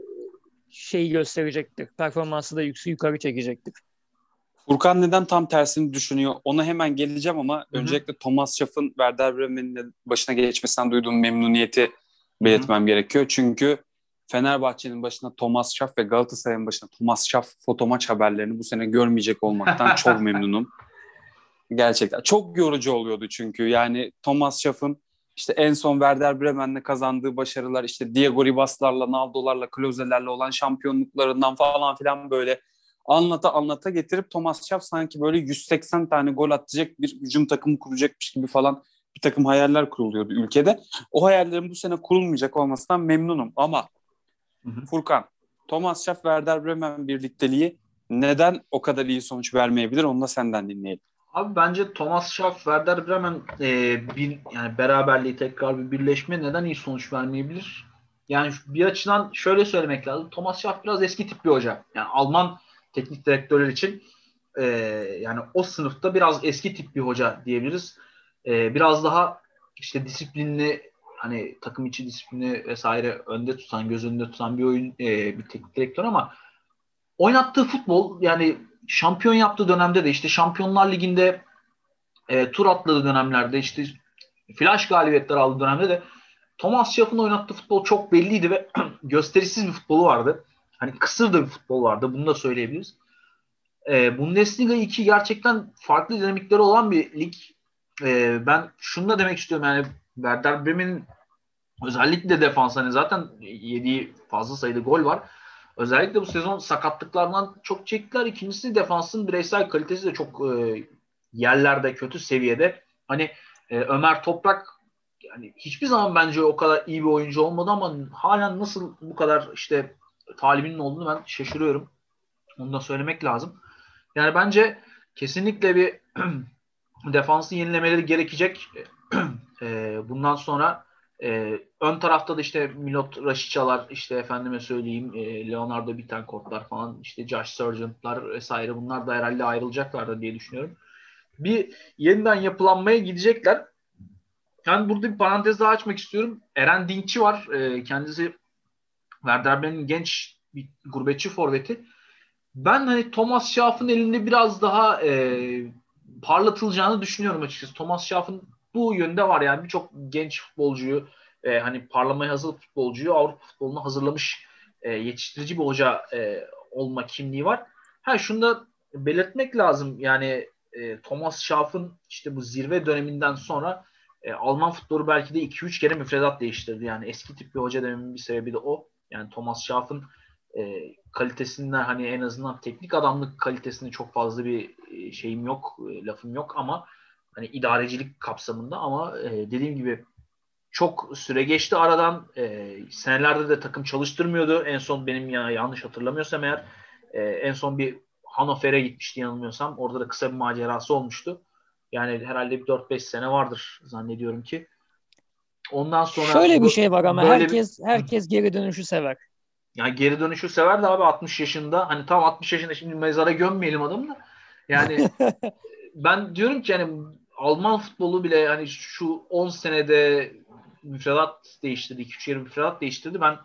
şeyi gösterecektir. Performansı da yüksek yukarı çekecektir. Furkan neden tam tersini düşünüyor? Ona hemen geleceğim ama Hı-hı. öncelikle Thomas Schaff'ın Werder Bremen'in başına geçmesinden duyduğum memnuniyeti belirtmem Hı-hı. gerekiyor. Çünkü Fenerbahçe'nin başına Thomas Schaff ve Galatasaray'ın başına Thomas Schaff foto maç haberlerini bu sene görmeyecek olmaktan çok memnunum. Gerçekten. Çok yorucu oluyordu çünkü. Yani Thomas Schaff'ın işte en son Werder Bremen'le kazandığı başarılar işte Diego Ribas'larla, Naldo'larla, Klose'lerle olan şampiyonluklarından falan filan böyle anlata anlata getirip Thomas Schaff sanki böyle 180 tane gol atacak bir hücum takımı kuracakmış gibi falan bir takım hayaller kuruluyordu ülkede. O hayallerin bu sene kurulmayacak olmasından memnunum ama hı hı. Furkan, Thomas Schaff Werder Bremen birlikteliği neden o kadar iyi sonuç vermeyebilir onu da senden dinleyelim. Abi bence Thomas Schaff, Werder Bremen e, bir yani beraberliği tekrar bir birleşme neden iyi sonuç vermeyebilir? Yani bir açıdan şöyle söylemek lazım. Thomas Schaff biraz eski tip bir hoca. Yani Alman teknik direktörler için e, yani o sınıfta biraz eski tip bir hoca diyebiliriz. E, biraz daha işte disiplinli hani takım içi disiplini vesaire önde tutan, göz önünde tutan bir oyun e, bir teknik direktör ama oynattığı futbol yani şampiyon yaptığı dönemde de işte Şampiyonlar Ligi'nde e, tur atladığı dönemlerde işte flash galibiyetler aldığı dönemde de Thomas Schaff'ın oynattığı futbol çok belliydi ve gösterisiz bir futbolu vardı. Hani kısır da bir futbol vardı. Bunu da söyleyebiliriz. E, Bundesliga 2 gerçekten farklı dinamikleri olan bir lig. E, ben şunu da demek istiyorum yani Werder Bremen'in özellikle de defans hani zaten yediği fazla sayıda gol var. Özellikle bu sezon sakatlıklardan çok çektiler. İkincisi defansın bireysel kalitesi de çok e, yerlerde kötü seviyede. Hani e, Ömer Toprak yani hiçbir zaman bence o kadar iyi bir oyuncu olmadı ama halen nasıl bu kadar işte talibinin olduğunu ben şaşırıyorum. Onu da söylemek lazım. Yani bence kesinlikle bir defansı yenilemeleri gerekecek. e, bundan sonra e, ön tarafta da işte Milot Raşiçalar, işte efendime söyleyeyim e, Leonardo Bittencourt'lar falan, işte Josh Sargent'lar vesaire bunlar da herhalde ayrılacaklar diye düşünüyorum. Bir yeniden yapılanmaya gidecekler. Yani burada bir parantez daha açmak istiyorum. Eren Dinkçi var. E, kendisi Werder Bremen'in genç bir gurbetçi forveti. Ben hani Thomas Schaff'ın elinde biraz daha e, parlatılacağını düşünüyorum açıkçası. Thomas Schaff'ın bu yönde var yani birçok genç futbolcuyu e, hani parlamaya hazır futbolcuyu Avrupa futboluna hazırlamış e, yetiştirici bir hoca e, olma kimliği var. Ha şunu da belirtmek lazım. Yani e, Thomas Schaaf'ın işte bu zirve döneminden sonra e, Alman futbolu belki de 2-3 kere müfredat değiştirdi. Yani eski tip bir hoca dememin bir sebebi de o. Yani Thomas Schaaf'ın e, kalitesinden hani en azından teknik adamlık kalitesinde çok fazla bir e, şeyim yok, e, lafım yok ama hani idarecilik kapsamında ama e, dediğim gibi çok süre geçti aradan. E, senelerde de takım çalıştırmıyordu. En son benim ya yanlış hatırlamıyorsam eğer e, en son bir Hannover'e gitmişti yanılmıyorsam. Orada da kısa bir macerası olmuştu. Yani herhalde bir 4-5 sene vardır zannediyorum ki. Ondan sonra Şöyle bir şey var ama herkes bir... herkes geri dönüşü sever. Yani geri dönüşü sever de abi 60 yaşında. Hani tam 60 yaşında şimdi mezara gömmeyelim adamı da. Yani ben diyorum ki yani Alman futbolu bile hani şu 10 senede müfredat değiştirdi. 2-3 yeri müfredat değiştirdi. Ben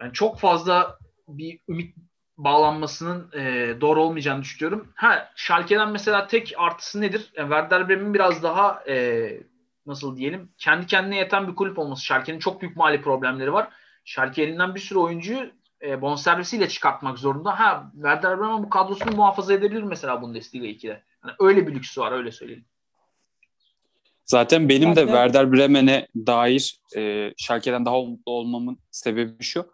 yani çok fazla bir ümit bağlanmasının e, doğru olmayacağını düşünüyorum. Ha Schalke'den mesela tek artısı nedir? Yani Werder Bremen'in biraz daha e, nasıl diyelim kendi kendine yeten bir kulüp olması. Schalke'nin çok büyük mali problemleri var. Schalke elinden bir sürü oyuncuyu e, bonservisiyle çıkartmak zorunda. Ha Werder Bremen bu kadrosunu muhafaza edebilir mesela Bundesliga 2'de. Yani öyle bir lüksü var öyle söyleyeyim. Zaten benim de Werder Bremen'e dair e, Schalke'den daha mutlu olmamın sebebi şu.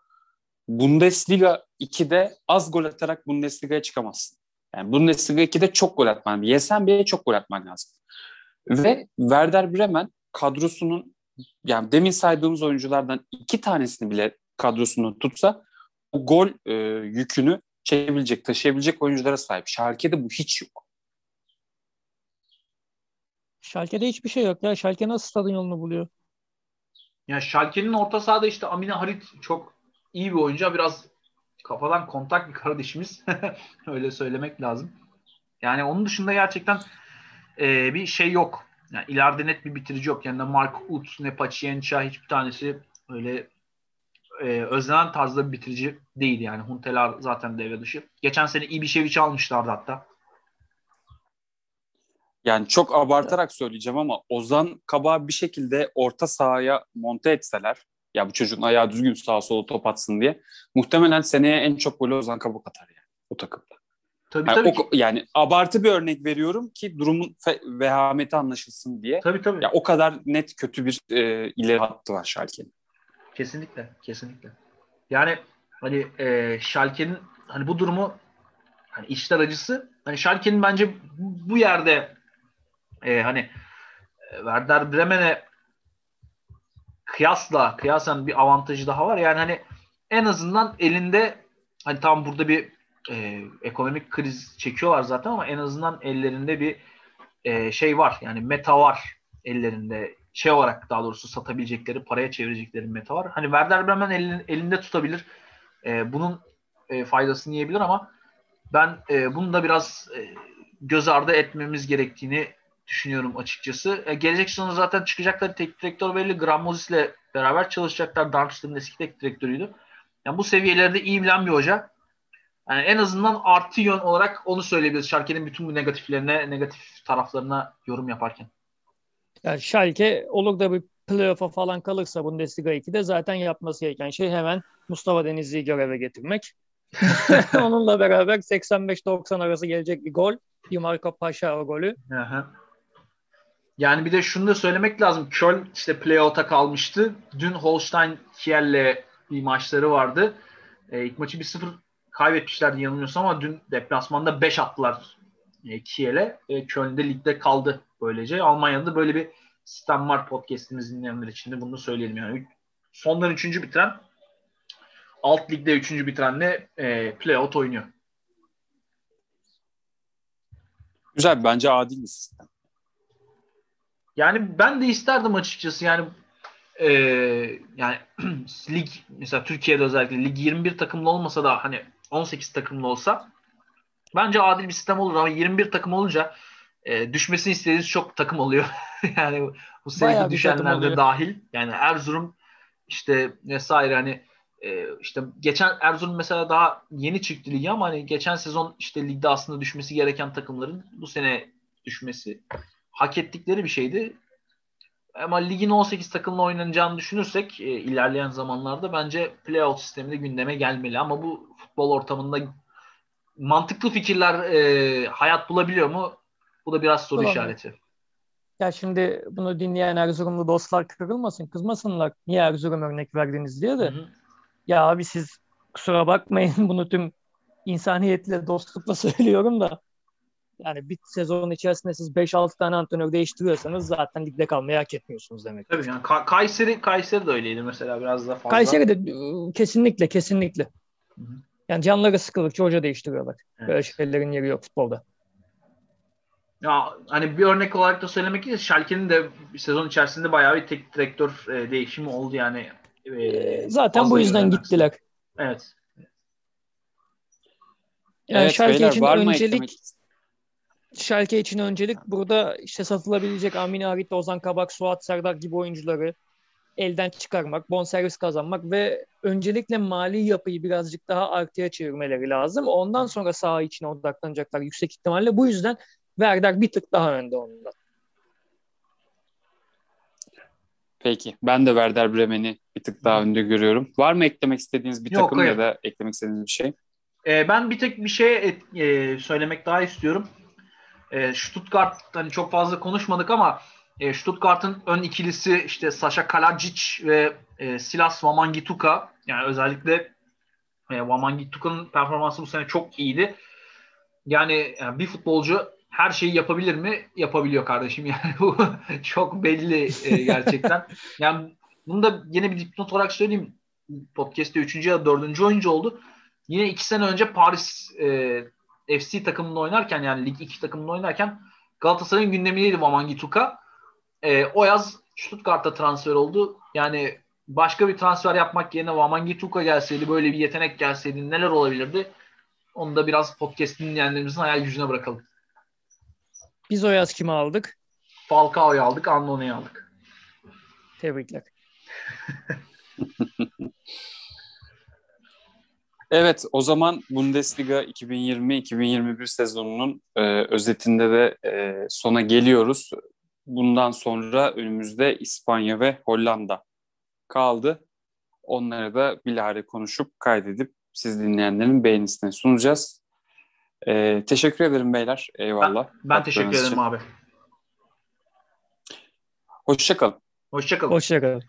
Bundesliga 2'de az gol atarak Bundesliga'ya çıkamazsın. Yani Bundesliga 2'de çok gol atman. Yesen bile çok gol atman lazım. Ve Werder Bremen kadrosunun yani demin saydığımız oyunculardan iki tanesini bile kadrosunu tutsa o gol e, yükünü çekebilecek, taşıyabilecek oyunculara sahip. Schalke'de bu hiç yok. Schalke'de hiçbir şey yok ya. Schalke nasıl stadın yolunu buluyor? Ya Schalke'nin orta sahada işte Amine Harit çok iyi bir oyuncu. Biraz kafadan kontak bir kardeşimiz. Öyle söylemek lazım. Yani onun dışında gerçekten e, bir şey yok. Yani ileride net bir bitirici yok. Yani ne Mark Uth ne Paciença hiçbir tanesi öyle e, özlenen tarzda bir bitirici değil yani. Huntelar zaten devre dışı. Geçen sene iyi bir şey almışlardı hatta. Yani çok abartarak söyleyeceğim ama Ozan Kabak'ı bir şekilde orta sahaya monte etseler ya bu çocuğun ayağı düzgün sağa sola top atsın diye muhtemelen seneye en çok golü Ozan Kabak atar yani o takımda. Tabii, yani, tabii o, yani abartı bir örnek veriyorum ki durumun fe- vehameti anlaşılsın diye. Tabii tabii. Ya o kadar net kötü bir e, ileri hattı var Schalke'nin. Kesinlikle, kesinlikle. Yani hani e, Schalke'nin hani bu durumu hani işler acısı hani Schalke'nin bence bu yerde e, hani e, Werder Bremen'e kıyasla kıyasen bir avantajı daha var. Yani hani en azından elinde hani tam burada bir e, ekonomik kriz çekiyorlar zaten ama en azından ellerinde bir e, şey var. Yani meta var ellerinde. Şey olarak daha doğrusu satabilecekleri, paraya çevirecekleri meta var. Hani Werder Bremen elin, elinde tutabilir. E, bunun e, faydasını yiyebilir ama ben e, bunu da biraz e, göz ardı etmemiz gerektiğini düşünüyorum açıkçası. E, gelecek sezonu zaten çıkacakları teknik direktör belli. Gramozis ile beraber çalışacaklar. Darmstadt'ın eski teknik direktörüydü. Yani bu seviyelerde iyi bilen bir hoca. Yani en azından artı yön olarak onu söyleyebiliriz. Schalke'nin bütün bu negatiflerine, negatif taraflarına yorum yaparken. Yani Schalke olur da bir playoff'a falan kalırsa Bundesliga 2'de zaten yapması gereken şey hemen Mustafa Denizli'yi göreve getirmek. Onunla beraber 85-90 arası gelecek bir gol. Yumarko Paşa o golü. Aha. Yani bir de şunu da söylemek lazım. Köln işte playout'a kalmıştı. Dün Holstein Kiel'le bir maçları vardı. E, ilk maçı bir sıfır kaybetmişlerdi yanılmıyorsam ama dün deplasmanda 5 attılar e, Kiel'e. E, Köln'de ligde kaldı böylece. Almanya'da böyle bir sistem var podcast'imizi dinleyenler için de bunu söyleyelim. Yani sondan 3. bitiren alt ligde 3. bitirenle e, playout oynuyor. Güzel bence adil bir sistem. Yani ben de isterdim açıkçası yani e, yani lig mesela Türkiye'de özellikle lig 21 takımlı olmasa da hani 18 takımlı olsa bence adil bir sistem olur ama 21 takım olunca e, düşmesini istediğiniz çok takım oluyor. yani bu sevgi düşenler de dahil. Yani Erzurum işte vesaire hani e, işte geçen Erzurum mesela daha yeni çıktı ligi ama hani geçen sezon işte ligde aslında düşmesi gereken takımların bu sene düşmesi hak ettikleri bir şeydi. Ama ligin 18 takımla oynanacağını düşünürsek e, ilerleyen zamanlarda bence playout sistemi de gündeme gelmeli. Ama bu futbol ortamında mantıklı fikirler e, hayat bulabiliyor mu? Bu da biraz soru Bulamıyor. işareti. Ya şimdi bunu dinleyen Erzurumlu dostlar kırılmasın, kızmasınlar. Niye Erzurum örnek verdiniz diye de. Hı hı. Ya abi siz kusura bakmayın bunu tüm insaniyetle, dostlukla söylüyorum da. Yani bir sezon içerisinde siz 5-6 tane antrenör değiştiriyorsanız zaten ligde kalmayı hak etmiyorsunuz demek. Tabii yani Ka- Kayseri Kayseri de öyleydi mesela biraz daha fazla. Kayseri de ıı, kesinlikle kesinlikle. Hı hı. Yani canları sıkıldıkça hoca değiştiriyorlar. Evet. Böyle şeylerin yeri yok futbolda. Ya hani bir örnek olarak da söylemek gerekirse Schalke'nin de bir sezon içerisinde bayağı bir tek direktör e, değişimi oldu yani. E, Zaten bu yüzden gittiler. Evet. Yani evet, Schalke beyler, için öncelik Schalke için öncelik burada işte satılabilecek Amin Harit, Ozan Kabak, Suat Serdar gibi oyuncuları elden çıkarmak, bonservis kazanmak ve öncelikle mali yapıyı birazcık daha artıya çevirmeleri lazım. Ondan sonra saha içine odaklanacaklar yüksek ihtimalle. Bu yüzden Werder bir tık daha önde ondan. Peki. Ben de Werder Bremen'i bir tık daha önde görüyorum. Var mı eklemek istediğiniz bir Yok, takım hayır. ya da eklemek istediğiniz bir şey? Ee, ben bir tek bir şey e, söylemek daha istiyorum. E, Stuttgart hani çok fazla konuşmadık ama e, Stuttgart'ın ön ikilisi işte Sasha Kalajic ve e, Silas Wamangituka yani özellikle e, Wamangituka'nın performansı bu sene çok iyiydi. Yani, yani bir futbolcu her şeyi yapabilir mi? Yapabiliyor kardeşim. Yani bu çok belli e, gerçekten. yani bunu da yine bir dipnot olarak söyleyeyim. Podcast'te 3. ya da 4. oyuncu oldu. Yine 2 sene önce Paris e, FC takımında oynarken yani Lig 2 takımında oynarken Galatasaray'ın gündemindeydi Mamangi Tuka. E, o yaz Stuttgart'a transfer oldu. Yani başka bir transfer yapmak yerine Wamangi Tuka gelseydi, böyle bir yetenek gelseydi neler olabilirdi? Onu da biraz podcast dinleyenlerimizin hayal gücüne bırakalım. Biz o yaz kimi aldık? Falcao'yu aldık, Annoni'yi aldık. Tebrikler. evet, o zaman Bundesliga 2020-2021 sezonunun e, özetinde de e, sona geliyoruz. Bundan sonra önümüzde İspanya ve Hollanda kaldı. Onları da bilahare konuşup kaydedip siz dinleyenlerin beğenisine sunacağız. Ee, teşekkür ederim beyler. Eyvallah. Ben, ben teşekkür ederim için. abi. Hoşçakalın. Hoşçakalın. Hoşçakalın.